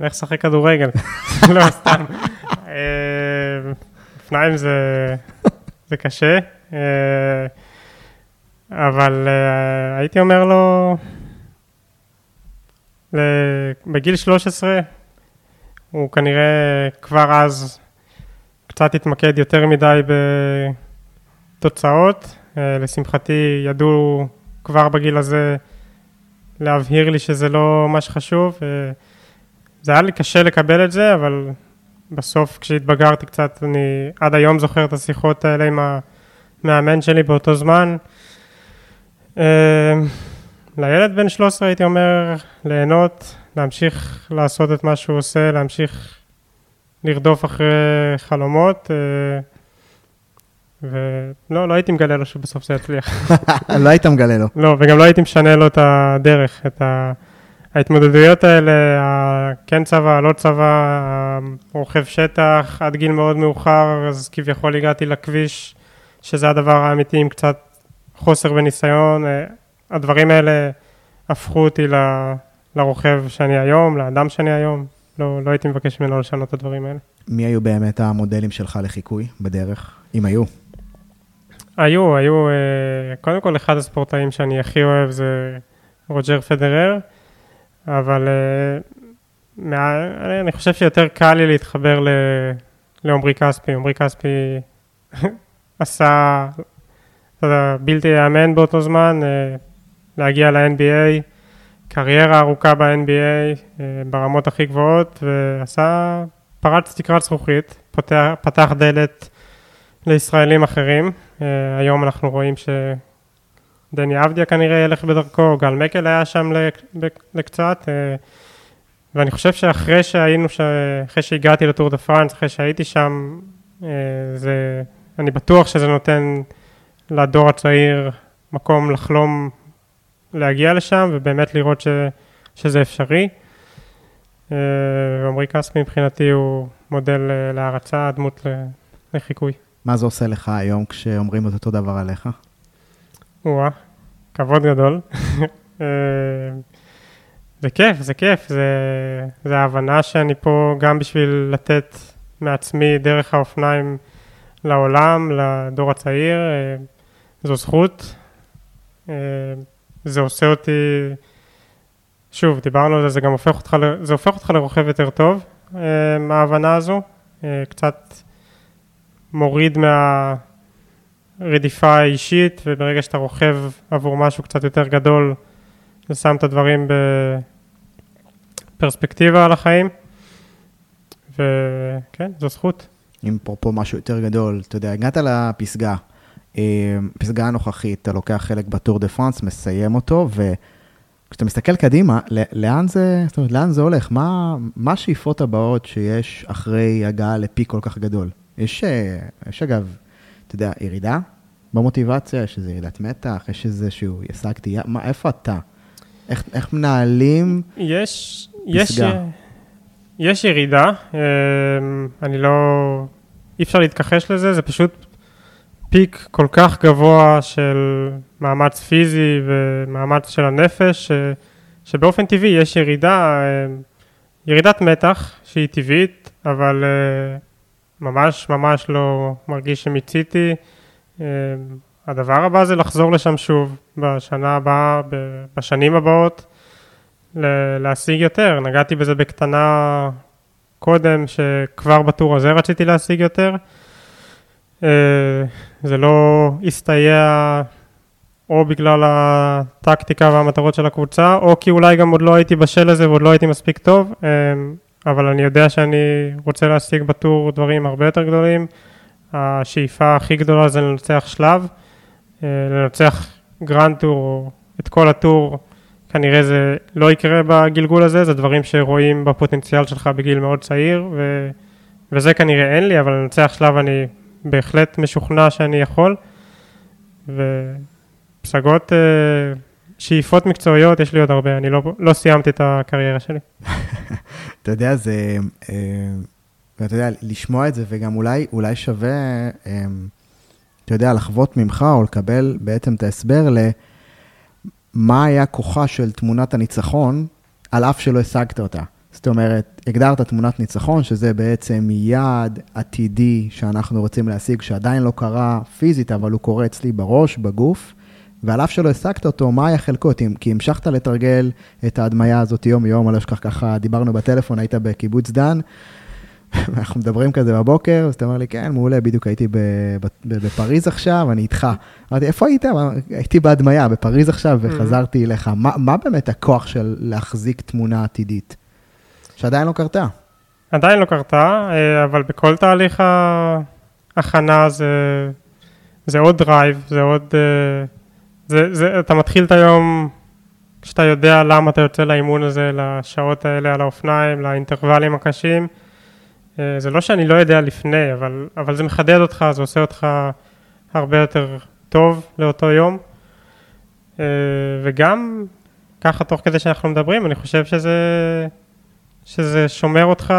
לך לשחק כדורגל, לא, סתם. אה, אופניים זה קשה, אה, אבל הייתי אומר לו, בגיל 13, הוא כנראה כבר אז קצת התמקד יותר מדי בתוצאות. אה, לשמחתי ידעו כבר בגיל הזה להבהיר לי שזה לא מה שחשוב. אה, זה היה לי קשה לקבל את זה, אבל בסוף כשהתבגרתי קצת, אני עד היום זוכר את השיחות האלה עם המאמן שלי באותו זמן. אה, לילד בן 13 הייתי אומר ליהנות, להמשיך לעשות את מה שהוא עושה, להמשיך לרדוף אחרי חלומות, אה, ולא, לא הייתי מגלה לו שבסוף זה יצליח. לא היית מגלה לו. לא, וגם לא הייתי משנה לו את הדרך, את ההתמודדויות האלה, כן צבא, לא צבא, רוכב שטח, עד גיל מאוד מאוחר, אז כביכול הגעתי לכביש, שזה הדבר האמיתי עם קצת חוסר בניסיון. אה, הדברים האלה הפכו אותי לרוכב שאני היום, לאדם שאני היום. לא, לא הייתי מבקש ממנו לשנות את הדברים האלה. מי היו באמת המודלים שלך לחיקוי בדרך, אם היו? היו, היו, אה, קודם כל אחד הספורטאים שאני הכי אוהב זה רוג'ר פדרר, אבל אה, אני חושב שיותר קל לי להתחבר לעומרי כספי. עומרי כספי עשה, אתה יודע, בלתי ייאמן באותו זמן, אה, להגיע ל-NBA. קריירה ארוכה ב-NBA אה, ברמות הכי גבוהות, ועשה, פרץ תקרת זכוכית, פותח, פתח דלת לישראלים אחרים. אה, היום אנחנו רואים שדני אבדיה כנראה ילך בדרכו, גל מקל היה שם לקצת, אה, ואני חושב שאחרי שהיינו, אחרי שהגעתי לטור דה פרנס, אחרי שהייתי שם, זה, אני בטוח שזה נותן לדור הצעיר מקום לחלום להגיע לשם ובאמת לראות ש, שזה אפשרי. אה, עמרי כספי מבחינתי הוא מודל אה, להערצה, דמות לחיקוי. מה זה עושה לך היום כשאומרים את אותו דבר עליך? וואה, כבוד גדול. אה, זה כיף, זה כיף, זה, זה ההבנה שאני פה גם בשביל לתת מעצמי דרך האופניים לעולם, לדור הצעיר, זו זכות. זה עושה אותי, שוב, דיברנו על זה, זה גם הופך אותך, זה הופך אותך לרוכב יותר טוב, אה, מההבנה הזו, אה, קצת מוריד מהרדיפה האישית, וברגע שאתה רוכב עבור משהו קצת יותר גדול, זה שם את הדברים בפרספקטיבה על החיים, וכן, זו זכות. אם פה, פה משהו יותר גדול, אתה יודע, הגעת לפסגה, פסגה הנוכחית, אתה לוקח חלק בטור דה פרנס, מסיים אותו, וכשאתה מסתכל קדימה, לאן זה, זאת אומרת, לאן זה הולך? מה, מה השאיפות הבאות שיש אחרי הגעה לפי כל כך גדול? יש, אה, יש אגב, אתה יודע, ירידה במוטיבציה, יש איזו ירידת מתח, יש איזשהו, השגתי, מה, איפה אתה? איך, איך מנהלים יש, פסגה? יש, יש ירידה, אה, אני לא, אי אפשר להתכחש לזה, זה פשוט פיק כל כך גבוה של מאמץ פיזי ומאמץ של הנפש, ש, שבאופן טבעי יש ירידה, אה, ירידת מתח שהיא טבעית, אבל אה, ממש ממש לא מרגיש שמיציתי. אה, הדבר הבא זה לחזור לשם שוב בשנה הבאה, בשנים הבאות, להשיג יותר. נגעתי בזה בקטנה קודם, שכבר בטור הזה רציתי להשיג יותר. זה לא הסתייע או בגלל הטקטיקה והמטרות של הקבוצה, או כי אולי גם עוד לא הייתי בשל לזה ועוד לא הייתי מספיק טוב, אמ, אבל אני יודע שאני רוצה להשיג בטור דברים הרבה יותר גדולים. השאיפה הכי גדולה זה לנצח שלב, אה, לנצח Grand Tour, את כל הטור, כנראה זה לא יקרה בגלגול הזה, זה דברים שרואים בפוטנציאל שלך בגיל מאוד צעיר, ו... וזה כנראה אין לי, אבל לנצח שלב אני בהחלט משוכנע שאני יכול. ופסגות, אה, שאיפות מקצועיות, יש לי עוד הרבה, אני לא, לא סיימתי את הקריירה שלי. אתה יודע, זה, אה, ואתה יודע, לשמוע את זה, וגם אולי, אולי שווה, אה, אתה יודע, לחוות ממך, או לקבל בעצם את ההסבר למה היה כוחה של תמונת הניצחון, על אף שלא השגת אותה. זאת אומרת, הגדרת תמונת ניצחון, שזה בעצם יעד עתידי שאנחנו רוצים להשיג, שעדיין לא קרה פיזית, אבל הוא קורה אצלי בראש, בגוף, ועל אף שלא השגת אותו, מה היה חלקו? כי המשכת לתרגל את ההדמיה הזאת יום-יום, אני לא אשכח ככה, דיברנו בטלפון, היית בקיבוץ דן, ואנחנו מדברים כזה בבוקר, אז אתה אומר לי, כן, מעולה, בדיוק הייתי בפריז עכשיו, אני איתך. אמרתי, איפה היית? הייתי בהדמיה, בפריז עכשיו, וחזרתי אליך. מה, מה באמת הכוח של להחזיק תמונה עתידית? שעדיין לא קרתה. עדיין לא קרתה, אה, אבל בכל תהליך ההכנה זה, זה עוד drive, זה עוד... אה, זה, זה, אתה מתחיל את היום כשאתה יודע למה אתה יוצא לאימון הזה, לשעות האלה על האופניים, לאינטרוולים הקשים. אה, זה לא שאני לא יודע לפני, אבל, אבל זה מחדד אותך, זה עושה אותך הרבה יותר טוב לאותו יום. וגם ככה תוך כדי שאנחנו מדברים, אני חושב שזה שזה שומר אותך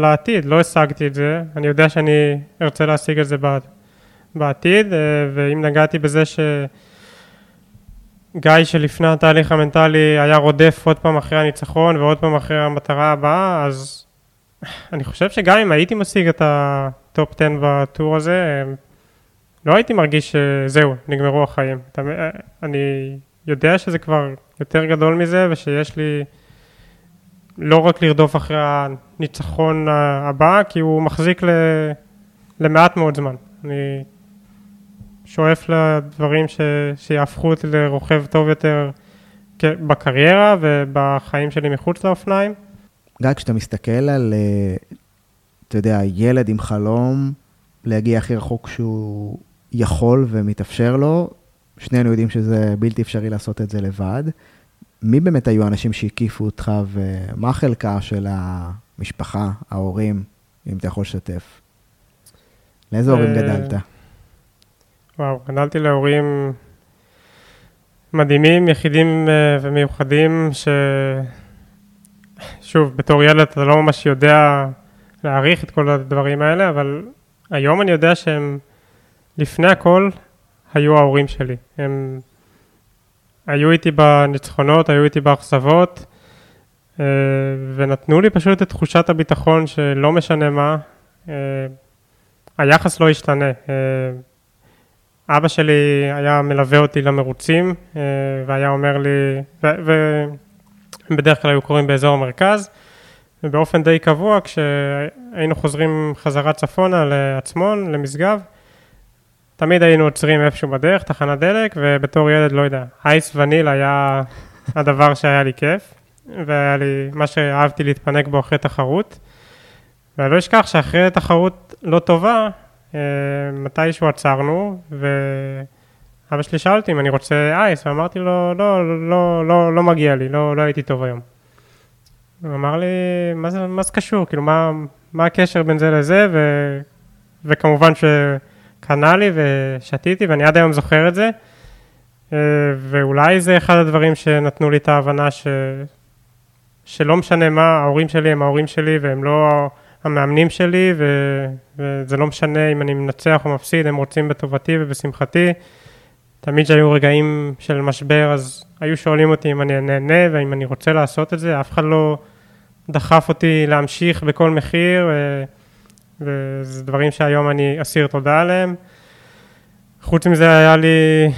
לעתיד, לא השגתי את זה, אני יודע שאני ארצה להשיג את זה בעתיד, אה, ואם נגעתי בזה שגיא שלפני התהליך המנטלי היה רודף עוד פעם אחרי הניצחון ועוד פעם אחרי המטרה הבאה, אז אני חושב שגם אם הייתי משיג את ה top 10 בטור הזה, אה, לא הייתי מרגיש שזהו, נגמרו החיים. אה, אני יודע שזה כבר יותר גדול מזה ושיש לי... לא רק לרדוף אחרי הניצחון הבא, כי הוא מחזיק ל... למעט מאוד זמן. אני שואף לדברים ש... שיהפכו אותי לרוכב טוב יותר בקריירה ובחיים שלי מחוץ לאופניים. גיא, כשאתה מסתכל על, אה, אתה יודע, ילד עם חלום להגיע הכי רחוק שהוא יכול ומתאפשר לו, שנינו יודעים שזה בלתי אפשרי לעשות את זה לבד. מי באמת היו האנשים שהקיפו אותך, ומה חלקה של המשפחה, ההורים, אם אתה יכול לשתף? לאיזה הורים אה, גדלת? וואו, גדלתי להורים מדהימים, יחידים אה, ומיוחדים, ש... שוב, בתור ילד אתה לא ממש יודע להעריך את כל הדברים האלה, אבל היום אני יודע שהם לפני הכל היו ההורים שלי. הם היו איתי בניצחונות, היו איתי באכזבות, אה, ונתנו לי פשוט את תחושת הביטחון שלא משנה מה, אה, היחס לא ישתנה. אה, אבא שלי היה מלווה אותי למרוצים, והיה אומר לי, ובדרך כלל היו קוראים באזור המרכז, ובאופן די קבוע, כשהיינו חוזרים חזרה צפונה לעצמון, למשגב, תמיד היינו עוצרים איפשהו בדרך, תחנת דלק, ובתור ילד, לא יודע, אייס וניל היה הדבר שהיה לי כיף, והיה לי, מה שאהבתי להתפנק בו אחרי תחרות. ואני לא אשכח שאחרי תחרות לא טובה, אה, מתישהו עצרנו, ואבא שלי שאל אותי אם אני רוצה אייס, ואמרתי לו, לא, לא, לא, לא, לא מגיע לי, לא, לא הייתי טוב היום. הוא אמר לי, מה זה, מה זה קשור? כאילו, מה, מה הקשר בין זה לזה? ו, וכמובן ש... קנה לי ושתיתי, ואני עד היום זוכר את זה. אה, ואולי זה אחד הדברים שנתנו לי את ההבנה ש... שלא משנה מה, ההורים שלי הם ההורים שלי והם לא המאמנים שלי, ו, וזה לא משנה אם אני מנצח או מפסיד, הם רוצים בטובתי ובשמחתי. תמיד כשהיו רגעים של משבר, אז היו שואלים אותי אם אני נהנה ואם אני רוצה לעשות את זה, אף אחד לא דחף אותי להמשיך בכל מחיר, ו, וזה דברים שהיום אני אסיר תודה עליהם. חוץ מזה היה לי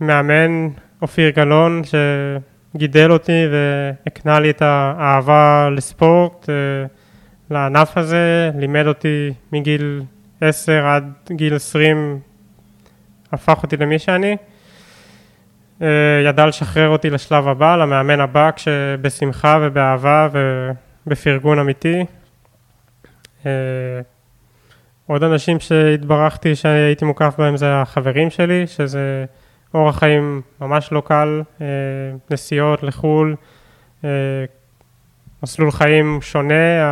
מאמן, אופיר גלאון, שגידל אותי והקנה לי את האהבה לספורט, אה, לענף הזה, לימד אותי מגיל 10 עד גיל 20, הפך אותי למי שאני. אה, ידע לשחרר אותי לשלב הבא, למאמן הבא, כשבשמחה ובאהבה ובפרגון אמיתי. עוד אנשים שהתברכתי שהייתי מוקף בהם זה החברים שלי, שזה אורח חיים ממש לא קל, אה, נסיעות לחו"ל, אה, מסלול חיים שונה,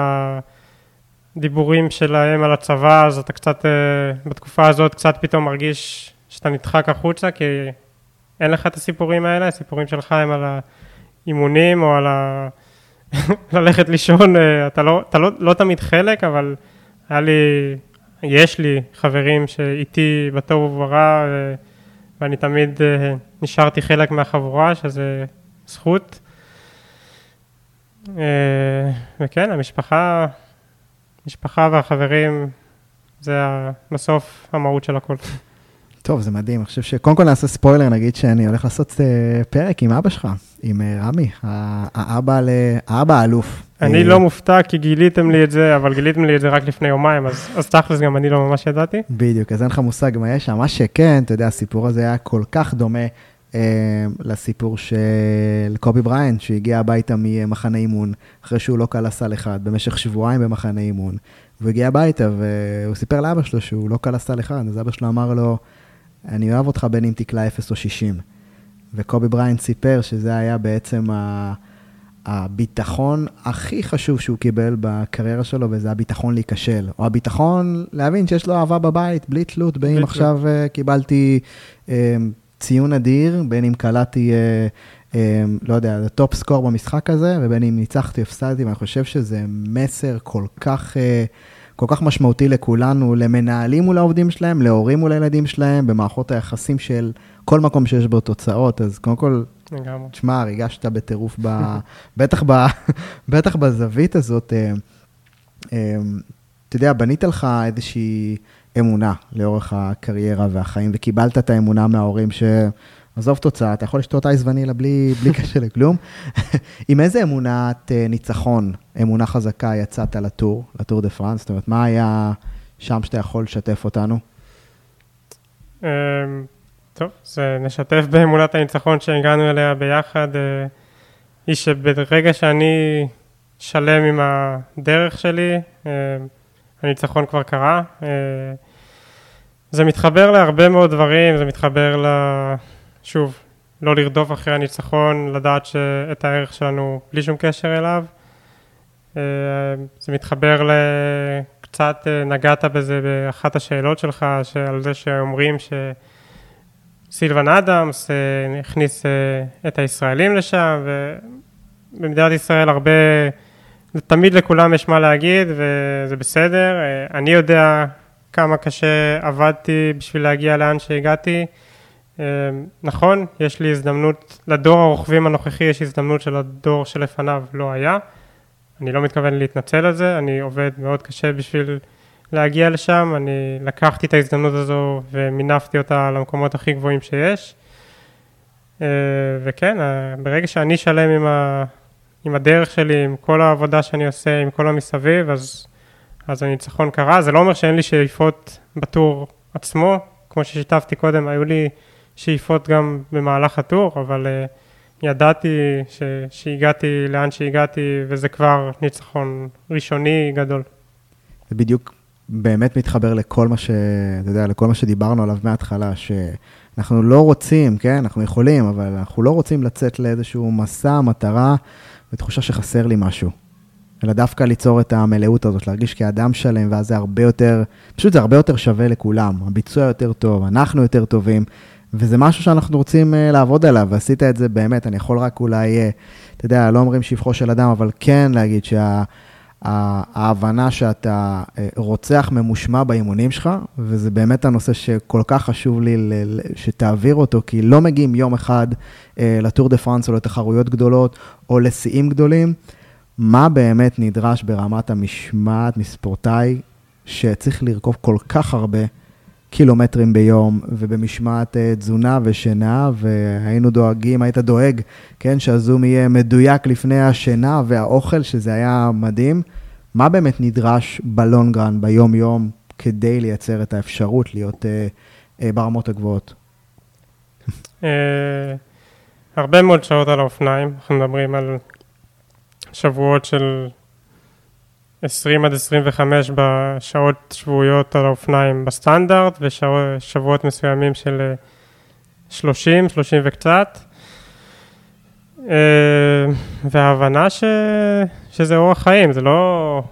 הדיבורים שלהם על הצבא, אז אתה קצת, אה, בתקופה הזאת קצת פתאום מרגיש שאתה נדחק החוצה, כי אין לך את הסיפורים האלה, הסיפורים שלך הם על האימונים או על ה... ללכת לישון, אתה, לא, אתה לא, לא תמיד חלק, אבל היה לי יש לי חברים שאיתי בטוב וברע, ואני תמיד אה, נשארתי חלק מהחבורה, שזה זכות. אה, וכן, המשפחה, המשפחה והחברים, זה בסוף המהות של הכל. טוב, זה מדהים. אני חושב שקודם כל נעשה ספוילר, נגיד שאני הולך לעשות אה, פרק עם אבא שלך, עם רמי, האבא האלוף. אני אה, לא מופתע כי גיליתם לי את זה, אבל גיליתם לי את זה רק לפני יומיים, אז, אז תכלס גם אני לא ממש ידעתי. בדיוק, אז אין לך מושג מה יש שם. מה שכן, אתה יודע, הסיפור הזה היה כל כך דומה אה, לסיפור של קובי בריינט, שהגיע הביתה ממחנה אימון, אחרי שהוא לא קלע סל אחד, במשך שבועיים במחנה אימון. והוא הגיע הביתה והוא סיפר לאבא שלו שהוא לא קלע סל אחד, אז אבא שלו אמר לו, אני אוהב אותך בין אם תקלע 0 או 60. וקובי בריינט סיפר שזה היה בעצם ה... הביטחון הכי חשוב שהוא קיבל בקריירה שלו, וזה הביטחון להיכשל, או הביטחון להבין שיש לו אהבה בבית, בלי תלות, בין אם עכשיו אה, קיבלתי אה, ציון אדיר, בין אם קלעתי, אה, אה, לא יודע, top score במשחק הזה, ובין אם ניצחתי, הפסדתי, ואני חושב שזה מסר כל כך... אה, כל כך משמעותי לכולנו, למנהלים מול העובדים שלהם, להורים מול הילדים שלהם, במערכות היחסים של כל מקום שיש בו תוצאות. אז קודם כל, לגמרי. תשמע, ריגשת בטירוף, ב... בטח, ב... בטח בזווית הזאת. אה, אה, אתה יודע, בנית לך איזושהי אמונה לאורך הקריירה והחיים, וקיבלת את האמונה מההורים ש... עזוב תוצאה, אתה יכול לשתות אייס ונילה בלי, בלי קשר לכלום. עם איזה אמונת אה, ניצחון, אמונה חזקה, יצאת לטור, לטור דה פרנס? זאת אומרת, מה היה שם שאתה יכול לשתף אותנו? טוב, אז נשתף באמונת הניצחון שהגענו אליה ביחד. אה, היא שברגע שאני שלם עם הדרך שלי, אה, הניצחון כבר קרה. אה, זה מתחבר להרבה מאוד דברים, זה מתחבר ל... שוב, לא לרדוף אחרי הניצחון, לדעת את הערך שלנו בלי שום קשר אליו. זה מתחבר לקצת, נגעת בזה באחת השאלות שלך, על זה שאומרים ש... סילבן אדמס אה, הכניס אה, את הישראלים לשם, ובמדינת ישראל הרבה, תמיד לכולם יש מה להגיד, וזה בסדר. אה, אני יודע כמה קשה עבדתי בשביל להגיע לאן שהגעתי. נכון, יש לי הזדמנות, לדור הרוכבים הנוכחי יש הזדמנות שלדור שלפניו לא היה. אני לא מתכוון להתנצל על זה, אני עובד מאוד קשה בשביל להגיע לשם, אני לקחתי את ההזדמנות הזו ומינפתי אותה למקומות הכי גבוהים שיש. אה, וכן, אה, ברגע שאני שלם עם, ה, עם הדרך שלי, עם כל העבודה שאני עושה, עם כל המסביב, אז, אז הניצחון קרה. זה לא אומר שאין לי שאיפות בטור עצמו, כמו ששיתפתי קודם, היו לי שאיפות גם במהלך הטור, אבל uh, ידעתי ש, שהגעתי לאן שהגעתי, וזה כבר ניצחון ראשוני גדול. זה בדיוק באמת מתחבר לכל מה ש... אתה יודע, לכל מה שדיברנו עליו מההתחלה, שאנחנו לא רוצים, כן, אנחנו יכולים, אבל אנחנו לא רוצים לצאת לאיזשהו מסע, מטרה, ותחושה שחסר לי משהו. אלא דווקא ליצור את המלאות הזאת, להרגיש כאדם שלם, ואז זה הרבה יותר, פשוט זה הרבה יותר שווה לכולם. הביצוע יותר טוב, אנחנו יותר טובים, וזה משהו שאנחנו רוצים uh, לעבוד עליו, ועשית את זה באמת, אני יכול רק אולי, uh, אתה יודע, לא אומרים שבחו של אדם, אבל כן להגיד שה... ההבנה שאתה אה, רוצח ממושמע באימונים שלך, וזה באמת הנושא שכל כך חשוב לי שתעביר אותו, כי לא מגיעים יום אחד אה, לטור דה פרנס או לתחרויות גדולות או לשיאים גדולים. מה באמת נדרש ברמת המשמעת מספורטאי שצריך לרכוב כל כך הרבה קילומטרים ביום, ובמשמעת אה, תזונה ושינה, והיינו דואגים, היית דואג, כן, שהזום יהיה מדויק לפני השינה והאוכל, שזה היה מדהים. מה באמת נדרש בלונגרן, ביום-יום, כדי לייצר את האפשרות להיות אה, אה, ברמות הגבוהות? אה, הרבה מאוד שעות על האופניים, אנחנו מדברים על שבועות של 20 עד 25 בשעות שבועיות על האופניים בסטנדרט, ושבועות מסוימים של 30, אה, 30 וקצת. אה, וההבנה ש... שזה אורח חיים, זה לא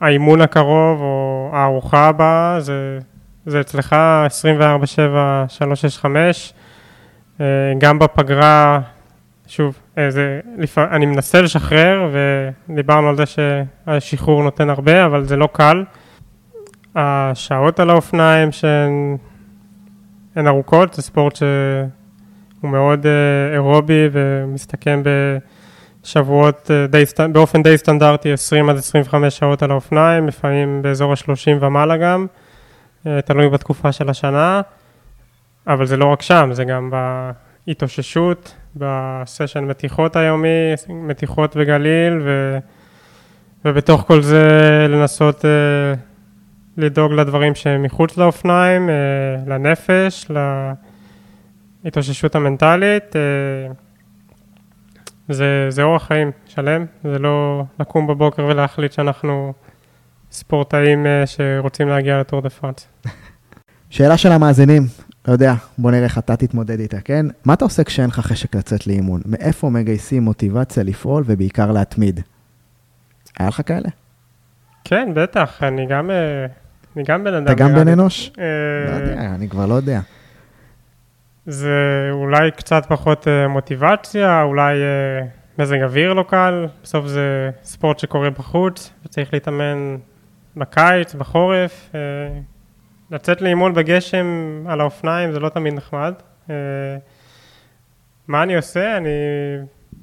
האימון הקרוב או הארוחה הבאה, זה, זה אצלך 24-7, 365. אה, גם בפגרה שוב, זה, לפ... אני מנסה לשחרר, ודיברנו על זה שהשחרור נותן הרבה, אבל זה לא קל. השעות על האופניים שהן ארוכות, זה ספורט שהוא מאוד אה, אירובי ומסתכם בשבועות אה, די, באופן די סטנדרטי 20 עד 25 שעות על האופניים, לפעמים באזור ה-30 ומעלה גם, תלוי בתקופה של השנה, אבל זה לא רק שם, זה גם בהתאוששות, בסשן מתיחות היומי, מתיחות וגליל, ו, ובתוך כל זה לנסות uh, לדאוג לדברים שהם מחוץ לאופניים, uh, לנפש, להתאוששות המנטלית. Uh, זה, זה אורח חיים שלם, זה לא לקום בבוקר ולהחליט שאנחנו ספורטאים uh, שרוצים להגיע לטור דה פרנס. שאלה של המאזינים, לא יודע, בוא נראה איך אתה תתמודד איתה, כן? מה אתה עושה כשאין לך חשק לצאת לאימון? מאיפה מגייסים מוטיבציה לפעול ובעיקר להתמיד? היה לך כאלה? כן, בטח, אני גם, אה, אני גם בן אדם. אתה גם בן אנוש? אה, לא יודע, אני כבר לא יודע. זה אולי קצת פחות אה, מוטיבציה, אולי מזג אוויר לא קל, בסוף זה ספורט שקורה בחוץ, וצריך להתאמן בקיץ, בחורף. לצאת לאימון בגשם על האופניים זה לא תמיד נחמד. אה, מה אני עושה? אני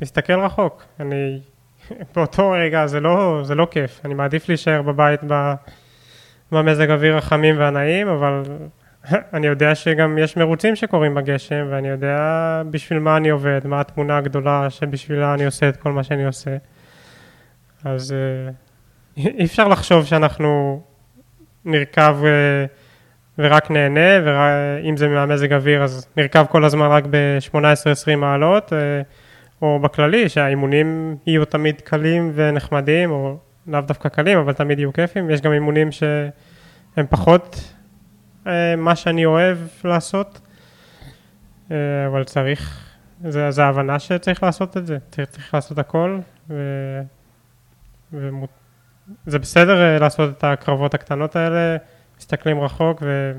מסתכל רחוק. אני... באותו רגע זה לא, זה לא כיף. אני מעדיף להישאר בבית במזג אוויר החמים והנעים, אבל אני יודע שגם יש מרוצים שקורים בגשם, ואני יודע בשביל מה אני עובד, מה התמונה הגדולה שבשבילה אני עושה את כל מה שאני עושה. אז אה, אי אפשר לחשוב שאנחנו נרכב... אה, ורק נהנה, ואם זה מהמזג אוויר אז נרכב כל הזמן רק ב-18-20 מעלות, אה, או בכללי, שהאימונים יהיו תמיד קלים ונחמדים, או לאו דווקא קלים, אבל תמיד יהיו כיפים. יש גם אימונים שהם פחות אה, מה שאני אוהב לעשות, אה, אבל צריך, זה, זה ההבנה שצריך לעשות את זה, צריך, צריך לעשות הכל, ו, וזה בסדר לעשות את הקרבות הקטנות האלה. מסתכלים רחוק ו...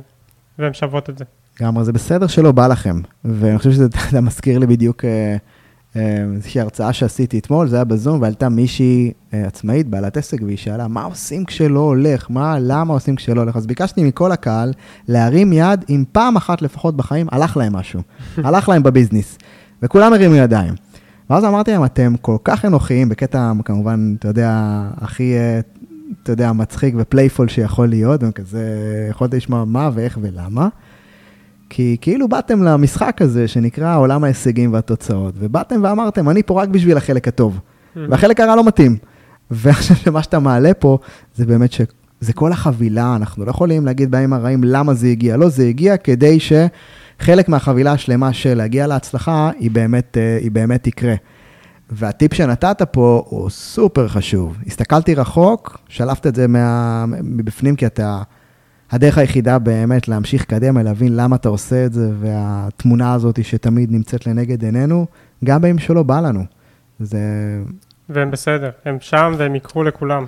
והן שוות את זה. לגמרי, זה בסדר שלא בא לכם, ואני חושב שזה מזכיר לי בדיוק אה, אה, איזושהי הרצאה שעשיתי אתמול, זה היה בזום, ועלתה מישהי אה, עצמאית, בעלת עסק, והיא שאלה, מה עושים כשלא הולך? מה, למה עושים כשלא הולך? אז ביקשתי מכל הקהל להרים יד אם פעם אחת לפחות בחיים הלך להם משהו, הלך להם בביזנס, וכולם הרימו ידיים. ואז אמרתי להם, אתם כל כך אנוכיים, בקטע, כמובן, אתה יודע, הכי אתה יודע, מצחיק ופלייפול שיכול להיות, וכזה, יכולת לשמוע מה ואיך ולמה. כי כאילו באתם למשחק הזה שנקרא עולם ההישגים והתוצאות, ובאתם ואמרתם, אני פה רק בשביל החלק הטוב, mm-hmm. והחלק הרע לא מתאים. ועכשיו שמה שאתה מעלה פה, זה באמת שזה כל החבילה, אנחנו לא יכולים להגיד בימים הרעים למה זה הגיע. לא, זה הגיע כדי שחלק מהחבילה השלמה של להגיע להצלחה, היא באמת, אה, היא באמת תקרה. והטיפ שנתת פה הוא סופר חשוב. הסתכלתי רחוק, שלפת את זה מה, מבפנים, כי אתה... הדרך היחידה באמת להמשיך קדימה, להבין למה אתה עושה את זה, והתמונה הזאת שתמיד נמצאת לנגד עינינו, גם בימים שלא בא לנו. זה... והם בסדר, הם שם והם יקרו לכולם.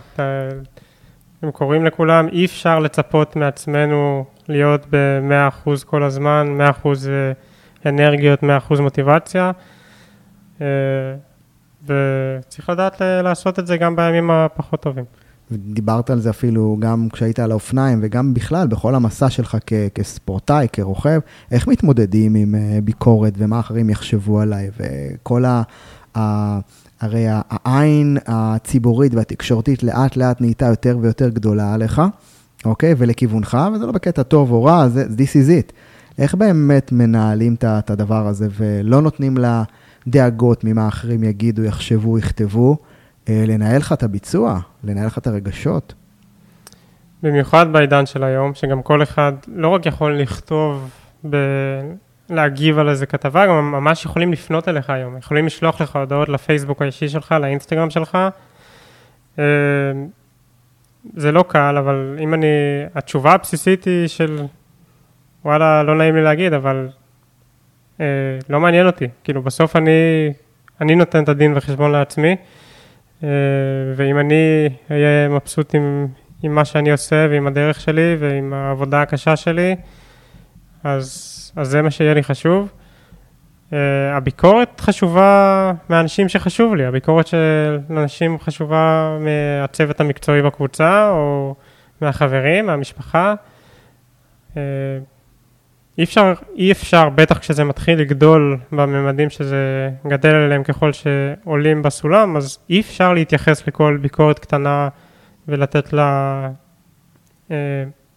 הם קוראים לכולם, אי אפשר לצפות מעצמנו להיות ב-100% כל הזמן, 100% אה, אנרגיות, 100% מוטיבציה. וצריך לדעת לעשות את זה גם בימים הפחות טובים. דיברת על זה אפילו גם כשהיית על האופניים וגם בכלל בכל המסע שלך כ- כספורטאי, כרוכב, איך מתמודדים עם אה, ביקורת ומה אחרים יחשבו עליי וכל ה... ה- הרי העין הציבורית והתקשורתית לאט לאט נהייתה יותר ויותר גדולה עליך, אוקיי? ולכיוונך, וזה לא בקטע טוב או רע, זה this is it. איך באמת מנהלים את הדבר הזה ולא נותנים לה דאגות ממה אחרים יגידו, יחשבו, יכתבו, אה, לנהל לך את הביצוע, לנהל לך את הרגשות? במיוחד בעידן של היום, שגם כל אחד לא רק יכול לכתוב, ב... להגיב על איזה כתבה, גם ממש יכולים לפנות אליך היום, יכולים לשלוח לך הודעות לפייסבוק האישי שלך, לאינסטגרם שלך. אה, זה לא קל, אבל אם אני, התשובה הבסיסית היא של, וואלה, לא נעים לי להגיד, אבל לא מעניין אותי. כאילו, בסוף אני, אני נותן את הדין וחשבון לעצמי, אה, ואם אני אהיה מבסוט עם, עם מה שאני עושה ועם הדרך שלי ועם העבודה הקשה שלי, אז, אז זה מה שיהיה לי חשוב. Uh, הביקורת חשובה מאנשים שחשוב לי, הביקורת של אנשים חשובה מהצוות המקצועי בקבוצה או מהחברים, מהמשפחה. Uh, אי אפשר, אי אפשר, בטח כשזה מתחיל לגדול בממדים שזה גדל עליהם ככל שעולים בסולם, אז אי אפשר להתייחס לכל ביקורת קטנה ולתת לה uh,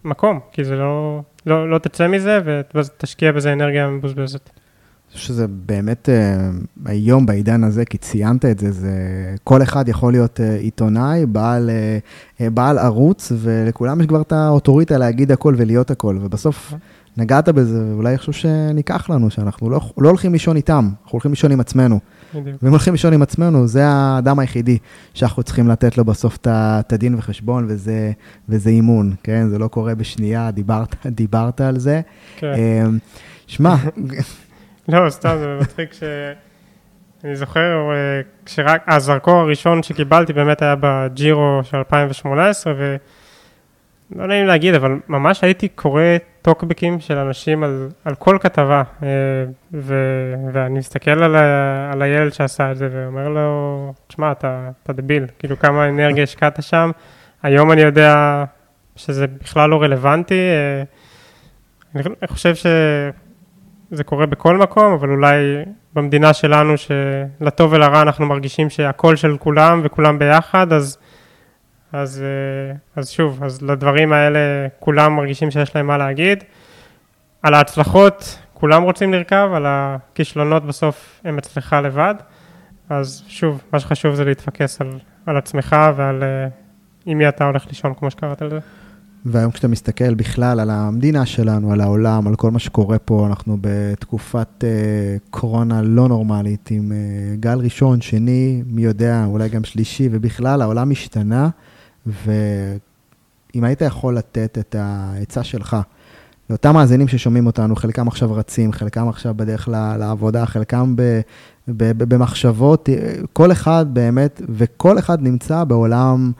מקום, כי זה לא, לא, לא תצא מזה ותשקיע בזה אנרגיה מבוזבזת. שזה באמת uh, היום בעידן הזה, כי ציינת את זה, זה כל אחד יכול להיות uh, עיתונאי, בעל, uh, בעל ערוץ, ולכולם יש כבר את האוטוריטה להגיד הכל ולהיות הכל, ובסוף נגעת בזה, ואולי יחשוב שניקח לנו, שאנחנו לא, לא הולכים לישון איתם, אנחנו הולכים לישון עם עצמנו. בדיוק. ואם הולכים לישון עם עצמנו, זה האדם היחידי שאנחנו צריכים לתת לו בסוף את הדין וחשבון, וזה, וזה אימון, כן? זה לא קורה בשנייה, דיברת, דיברת על זה. כן. שמע, לא, סתם, זה מצחיק ש... אני זוכר, אה, כשרק, הזרקור הראשון שקיבלתי באמת היה בג'ירו של 2018, ולא נעים להגיד, אבל ממש הייתי קורא טוקבקים של אנשים על, על כל כתבה, אה, ו, ואני מסתכל על, ה, על הילד שעשה את זה, ואומר לו, תשמע, אתה, אתה דביל, כאילו כמה אנרגיה השקעת שם, היום אני יודע שזה בכלל לא רלוונטי, אה, אני חושב ש... זה קורה בכל מקום, אבל אולי במדינה שלנו, שלטוב ולרע אנחנו מרגישים שהכל של כולם וכולם ביחד, אז, אז, אה, אז שוב, אז לדברים האלה כולם מרגישים שיש להם מה להגיד. על ההצלחות כולם רוצים לרכב, על הכישלונות בסוף הם אצלך לבד. אז שוב, מה שחשוב זה להתפקס על, על עצמך ועל uh, עם מי אתה הולך לישון, כמו שקראת לזה. והיום כשאתה מסתכל בכלל על המדינה שלנו, על העולם, על כל מה שקורה פה, אנחנו בתקופת uh, קורונה לא נורמלית, עם uh, גל ראשון, שני, מי יודע, אולי גם שלישי, ובכלל העולם השתנה, ואם היית יכול לתת את העצה שלך לאותם מאזינים ששומעים אותנו, חלקם עכשיו רצים, חלקם עכשיו בדרך לעבודה, חלקם ב, ב, ב, במחשבות, כל אחד באמת, וכל אחד נמצא בעולם...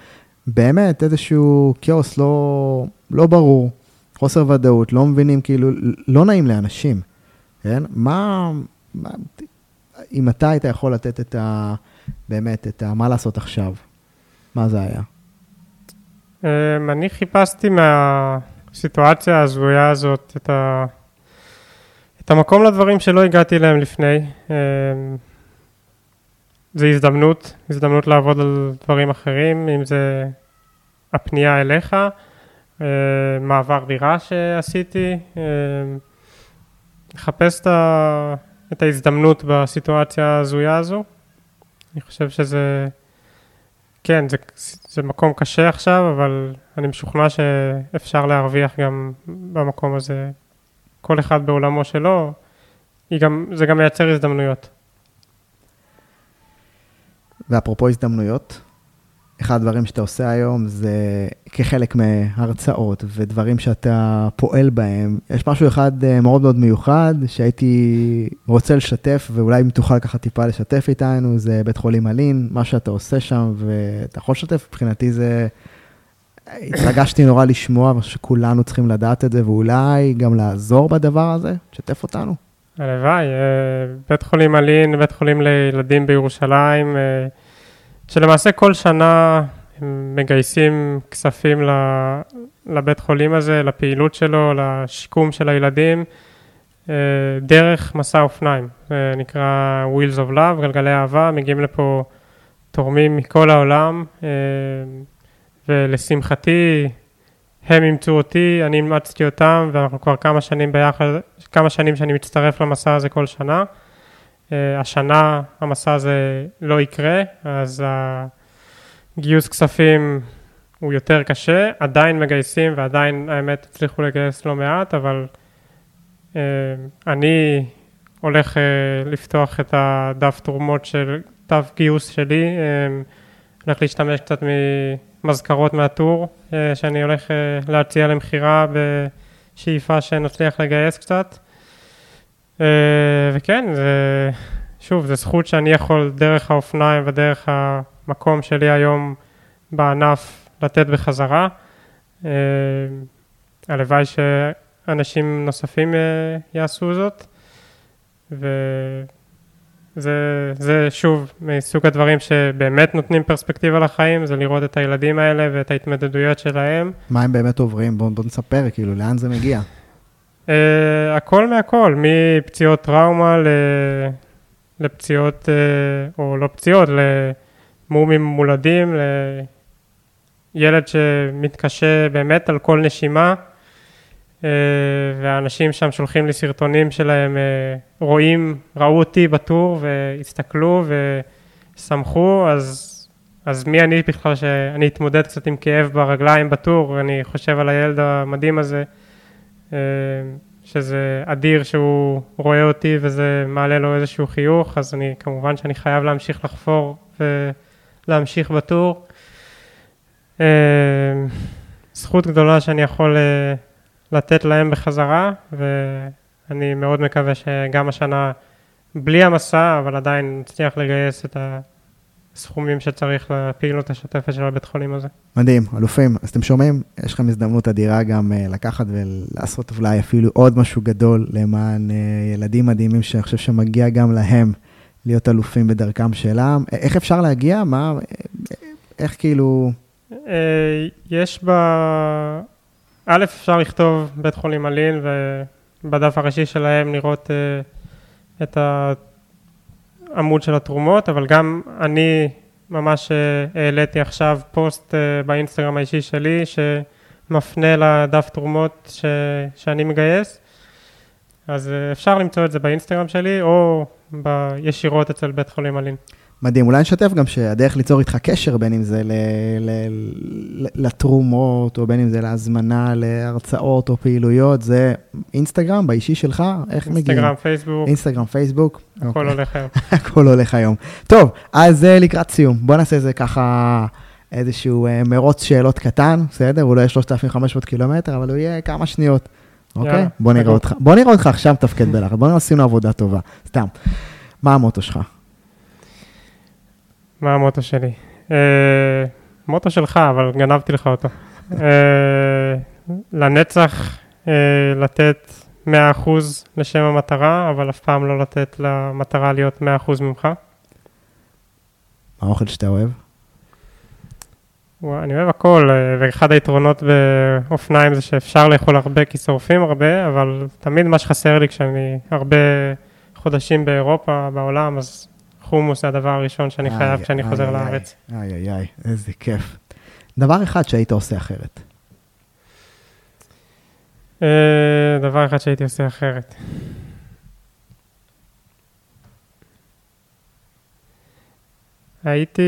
באמת איזשהו כאוס לא, לא ברור, חוסר ודאות, לא מבינים, כאילו, לא נעים לאנשים, כן? מה, מה, אם אתה היית יכול לתת את ה... באמת, את ה... מה לעשות עכשיו, מה זה היה? אמ, אני חיפשתי מהסיטואציה ההזויה הזאת את, ה... את המקום לדברים שלא הגעתי אליהם לפני. אמ, זה הזדמנות, הזדמנות לעבוד על דברים אחרים, אם זה הפנייה אליך, אה, מעבר דירה שעשיתי, לחפש את, ה, את ההזדמנות בסיטואציה ההזויה הזו. אני חושב שזה, כן, זה, זה מקום קשה עכשיו, אבל אני משוכנע שאפשר להרוויח גם במקום הזה. כל אחד בעולמו שלו, גם, זה גם מייצר הזדמנויות. ואפרופו הזדמנויות, אחד הדברים שאתה עושה היום זה כחלק מהרצאות ודברים שאתה פועל בהם. יש משהו אחד אה, מאוד מאוד מיוחד שהייתי רוצה לשתף, ואולי אם תוכל ככה טיפה לשתף איתנו, זה בית חולים אלין, מה שאתה עושה שם, ואתה יכול לשתף, מבחינתי זה... התרגשתי נורא לשמוע, אני חושב שכולנו צריכים לדעת את זה, ואולי גם לעזור בדבר הזה. תשתף אותנו. הלוואי, אה, בית חולים אלין, בית חולים לילדים בירושלים, אה, שלמעשה כל שנה הם מגייסים כספים לבית חולים הזה, לפעילות שלו, לשיקום של הילדים, אה, דרך מסע אופניים. זה נקרא Wheels of Love, גלגלי אהבה, מגיעים לפה תורמים מכל העולם, אה, ולשמחתי, הם אימצו אותי, אני אימצתי אותם, ואנחנו כבר כמה שנים ביחד, כמה שנים שאני מצטרף למסע הזה כל שנה. אה, השנה המסע הזה לא יקרה, אז הגיוס כספים הוא יותר קשה, עדיין מגייסים ועדיין האמת הצליחו לגייס לא מעט, אבל אה, אני הולך אה, לפתוח את הדף תרומות של, דף גיוס שלי, הולך להשתמש קצת ממזכרות מהטור, שאני הולך להציע למכירה בשאיפה שנצליח לגייס קצת. אה, וכן, זה, שוב, זו זכות שאני יכול דרך האופניים ודרך המקום שלי היום בענף לתת בחזרה. אה, הלוואי שאנשים נוספים אה, יעשו זאת. וזה זה שוב מסוג הדברים שבאמת נותנים פרספקטיבה לחיים, זה לראות את הילדים האלה ואת ההתמודדויות שלהם. מה הם באמת עוברים? בוא, בוא נספר, כאילו, לאן זה מגיע? Uh, הכל מהכל, מפציעות טראומה ל... לפציעות, uh, או לא פציעות, למומים מולדים, לילד שמתקשה באמת על כל נשימה, uh, והאנשים שם שולחים לי סרטונים שלהם, uh, רואים, ראו אותי בטור והסתכלו ושמחו, אז, אז מי אני בכלל שאני אתמודד קצת עם כאב ברגליים בטור, אני חושב על הילד המדהים הזה. שזה אדיר שהוא רואה אותי וזה מעלה לו איזשהו חיוך, אז אני כמובן שאני חייב להמשיך לחפור ולהמשיך בטור. זכות גדולה שאני יכול לתת להם בחזרה, ואני מאוד מקווה שגם השנה, בלי המסע, אבל עדיין נצליח לגייס את ה... סכומים שצריך לפעילות השוטפת של הבית חולים הזה. מדהים, אלופים. אז אתם שומעים, יש לכם הזדמנות אדירה גם uh, לקחת ולעשות אולי אפילו עוד משהו גדול למען uh, ילדים מדהימים, שאני חושב שמגיע גם להם להיות אלופים בדרכם שלם. איך אפשר להגיע? מה, איך כאילו... יש ב... א', אפשר לכתוב בית חולים אלין, ובדף הראשי שלהם לראות את ה... עמוד של התרומות, אבל גם אני ממש העליתי עכשיו פוסט באינסטגרם האישי שלי שמפנה לדף תרומות ש... שאני מגייס. אז אפשר למצוא את זה באינסטגרם שלי או ישירות אצל בית חולים אלין. מדהים, אולי נשתף גם שהדרך ליצור איתך קשר, בין אם זה ל, ל, ל, לתרומות, או בין אם זה להזמנה להרצאות או פעילויות, זה אינסטגרם, באישי שלך, איך מגיעים? אינסטגרם, פייסבוק. אינסטגרם, פייסבוק. הכל אוקיי. הולך היום. הכל הולך היום. טוב, אז לקראת סיום, בוא נעשה איזה ככה... איזשהו מרוץ שאלות קטן, בסדר? הוא לא יהיה 3,500 קילומטר, אבל הוא יהיה כמה שניות. אוקיי? בוא נראה אותך. בוא נראה אותך עכשיו מתפקד בלחץ. בוא נראה עשינו עבודה טובה. סתם. מה המוטו שלך? מה המוטו שלי? אה, מוטו שלך, אבל גנבתי לך אותו. אה, לנצח אה, לתת 100% לשם המטרה, אבל אף פעם לא לתת למטרה להיות 100% ממך. מה האוכל שאתה אוהב? אני אוהב הכל, ואחד היתרונות באופניים זה שאפשר לאכול הרבה כי שורפים הרבה, אבל תמיד מה שחסר לי כשאני הרבה חודשים באירופה, בעולם, אז חומוס זה הדבר הראשון שאני חייב כשאני חוזר לארץ. איי, איי, איי, איזה כיף. דבר אחד שהיית עושה אחרת. דבר אחד שהייתי עושה אחרת. הייתי...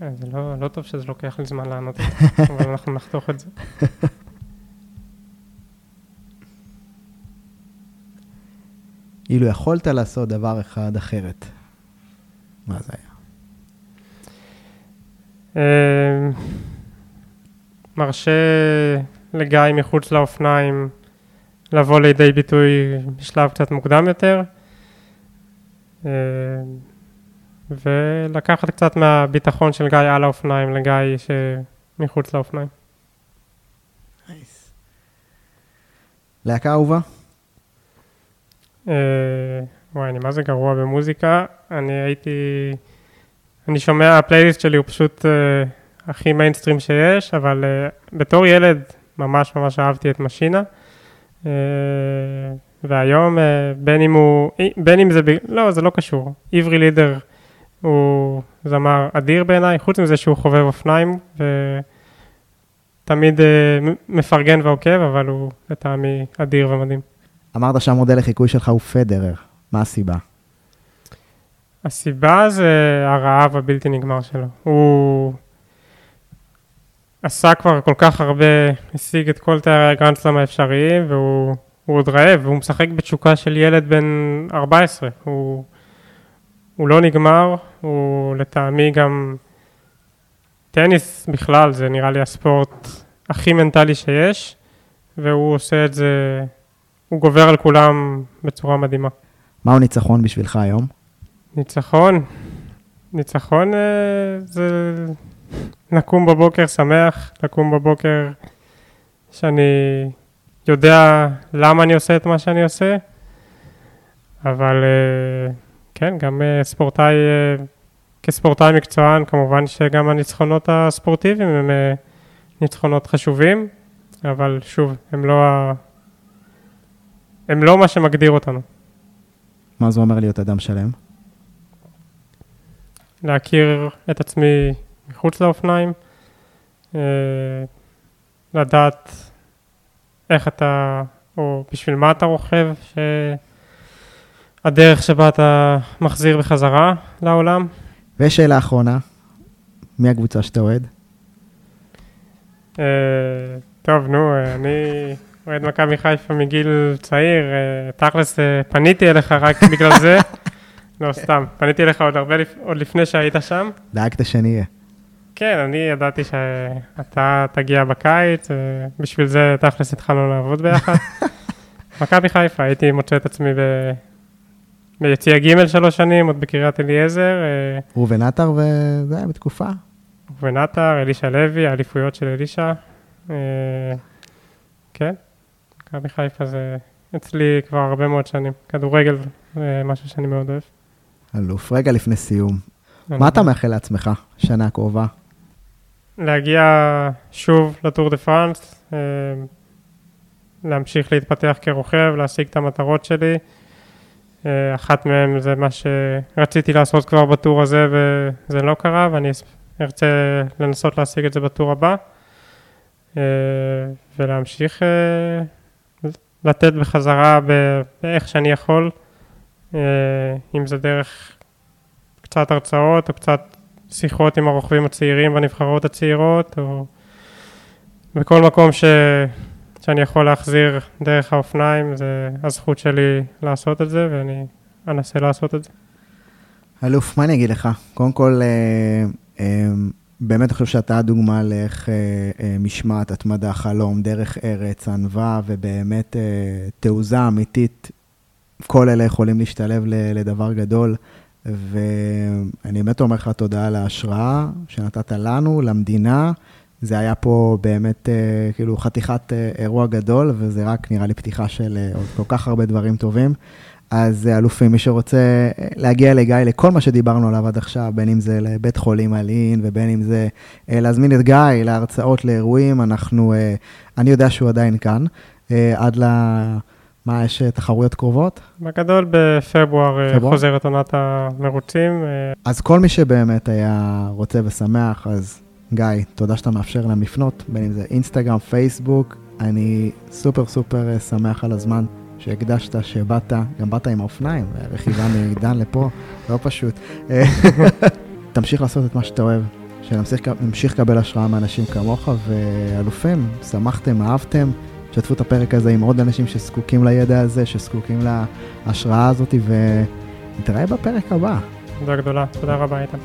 זה לא, לא טוב שזה לוקח לי זמן לענות, אבל אנחנו נחתוך את זה. אילו יכולת לעשות דבר אחד אחרת, מה זה היה? מרשה לגיא מחוץ לאופניים לבוא לידי ביטוי בשלב קצת מוקדם יותר, ולקחת קצת מהביטחון של גיא על האופניים לגיא שמחוץ לאופניים. להקה אהובה? וואי, אני מה זה גרוע במוזיקה. אני הייתי... אני שומע, הפלייליסט שלי הוא פשוט uh, הכי מיינסטרים שיש, אבל uh, בתור ילד ממש ממש אהבתי את משינה. Uh, והיום, uh, בין אם הוא... בין אם זה... לא, זה לא קשור. עברי לידר הוא זמר אדיר בעיניי, חוץ מזה שהוא חובב אופניים, ותמיד uh, מפרגן ועוקב, אבל הוא לטעמי אדיר ומדהים. אמרת שהמודל לחיקוי שלך הוא פדרר, מה הסיבה? הסיבה זה הרעב הבלתי נגמר שלו. הוא עשה כבר כל כך הרבה, השיג את כל תארי הגרנדסלאם האפשריים, והוא עוד רעב, והוא משחק בתשוקה של ילד בן 14. הוא, הוא לא נגמר, הוא לטעמי גם... טניס בכלל, זה נראה לי הספורט הכי מנטלי שיש, והוא עושה את זה, הוא גובר על כולם בצורה מדהימה. מהו ניצחון בשבילך היום? ניצחון, ניצחון אה, זה לקום בבוקר שמח, לקום בבוקר שאני יודע למה אני עושה את מה שאני עושה, אבל אה, כן, גם אה, ספורטאי, כספורטאי מקצוען, כמובן שגם הניצחונות הספורטיביים הם ניצחונות חשובים, אבל שוב, הם לא, ה... הם לא מה שמגדיר אותנו. מה זה אומר להיות אדם שלם? להכיר את עצמי מחוץ לאופניים, אה, לדעת איך אתה, או בשביל מה אתה רוכב, שהדרך שבה אתה מחזיר בחזרה לעולם. ושאלה אחרונה, מי הקבוצה שאתה אוהד? אה, טוב, נו, אני אוהד מכבי חיפה מגיל צעיר, אה, תכלס פניתי אליך רק בגלל זה. לא, סתם. פניתי אליך עוד הרבה, עוד לפני שהיית שם. דאגת שאני אהיה. כן, אני ידעתי שאתה תגיע בקיץ, ובשביל זה תכלס התחלנו לעבוד ביחד. מכבי חיפה, הייתי מוצא את עצמי ב... ביציע ג' שלוש שנים, עוד בקריית אליעזר. אה, ראובן עטר, וזה היה בתקופה. ראובן עטר, אלישע לוי, האליפויות של אלישע. אה, כן, מכבי חיפה זה אצלי כבר הרבה מאוד שנים. כדורגל, משהו שאני מאוד אוהב. אלוף. רגע לפני סיום, מה אתה מאחל לעצמך שנה הקרובה? להגיע שוב לטור דה פרנס, אה, להמשיך להתפתח כרוכב, להשיג את המטרות שלי. אה, אחת מהן זה מה שרציתי לעשות כבר בטור הזה וזה לא קרה, ואני ארצה לנסות להשיג את זה בטור הבא. אה, ולהמשיך לתת בחזרה באיך שאני יכול. אה, אם זה דרך קצת הרצאות או קצת שיחות עם הרוכבים הצעירים בנבחרות הצעירות, או בכל מקום ש... שאני יכול להחזיר דרך האופניים, זה הזכות שלי לעשות את זה, ואני אנסה לעשות את זה. אלוף, מה אני אגיד לך? קודם כל, אה, אה, באמת חושב שאתה הדוגמה לאיך משמעת, התמדה, חלום, דרך ארץ, ענווה, ובאמת תעוזה אמיתית כל אלה יכולים להשתלב לדבר גדול. ואני באמת אומר לך תודה על ההשראה שנתת לנו, למדינה. זה היה פה באמת אה, כאילו חתיכת אה, אירוע גדול, וזה רק נראה לי פתיחה של אה, עוד כל כך הרבה דברים טובים. אז אלופים, מי שרוצה להגיע לגיא לכל מה שדיברנו עליו עד עכשיו, בין אם זה לבית חולים אלין ובין אם זה להזמין את גיא להרצאות, לאירועים, אנחנו, אני יודע שהוא עדיין כאן, עד ל... מה, יש אה, תחרויות קרובות? בגדול בפברואר אה, פברואר? חוזרת עונת המרוצים. אה. אז כל מי שבאמת היה רוצה ושמח, אז גיא, תודה שאתה מאפשר להם לפנות, בין אם זה אינסטגרם, פייסבוק. אני סופר סופר שמח על הזמן שהקדשת, שבאת, גם באת עם האופניים, רכיבה מעידן לפה, לא פשוט. תמשיך לעשות את מה שאתה אוהב, שנמשיך לקבל השראה מאנשים כמוך, ואלופים, שמחתם, אהבתם. שתפו את הפרק הזה עם עוד אנשים שזקוקים לידע הזה, שזקוקים להשראה הזאת, ונתראה בפרק הבא. תודה גדולה, תודה רבה איתן.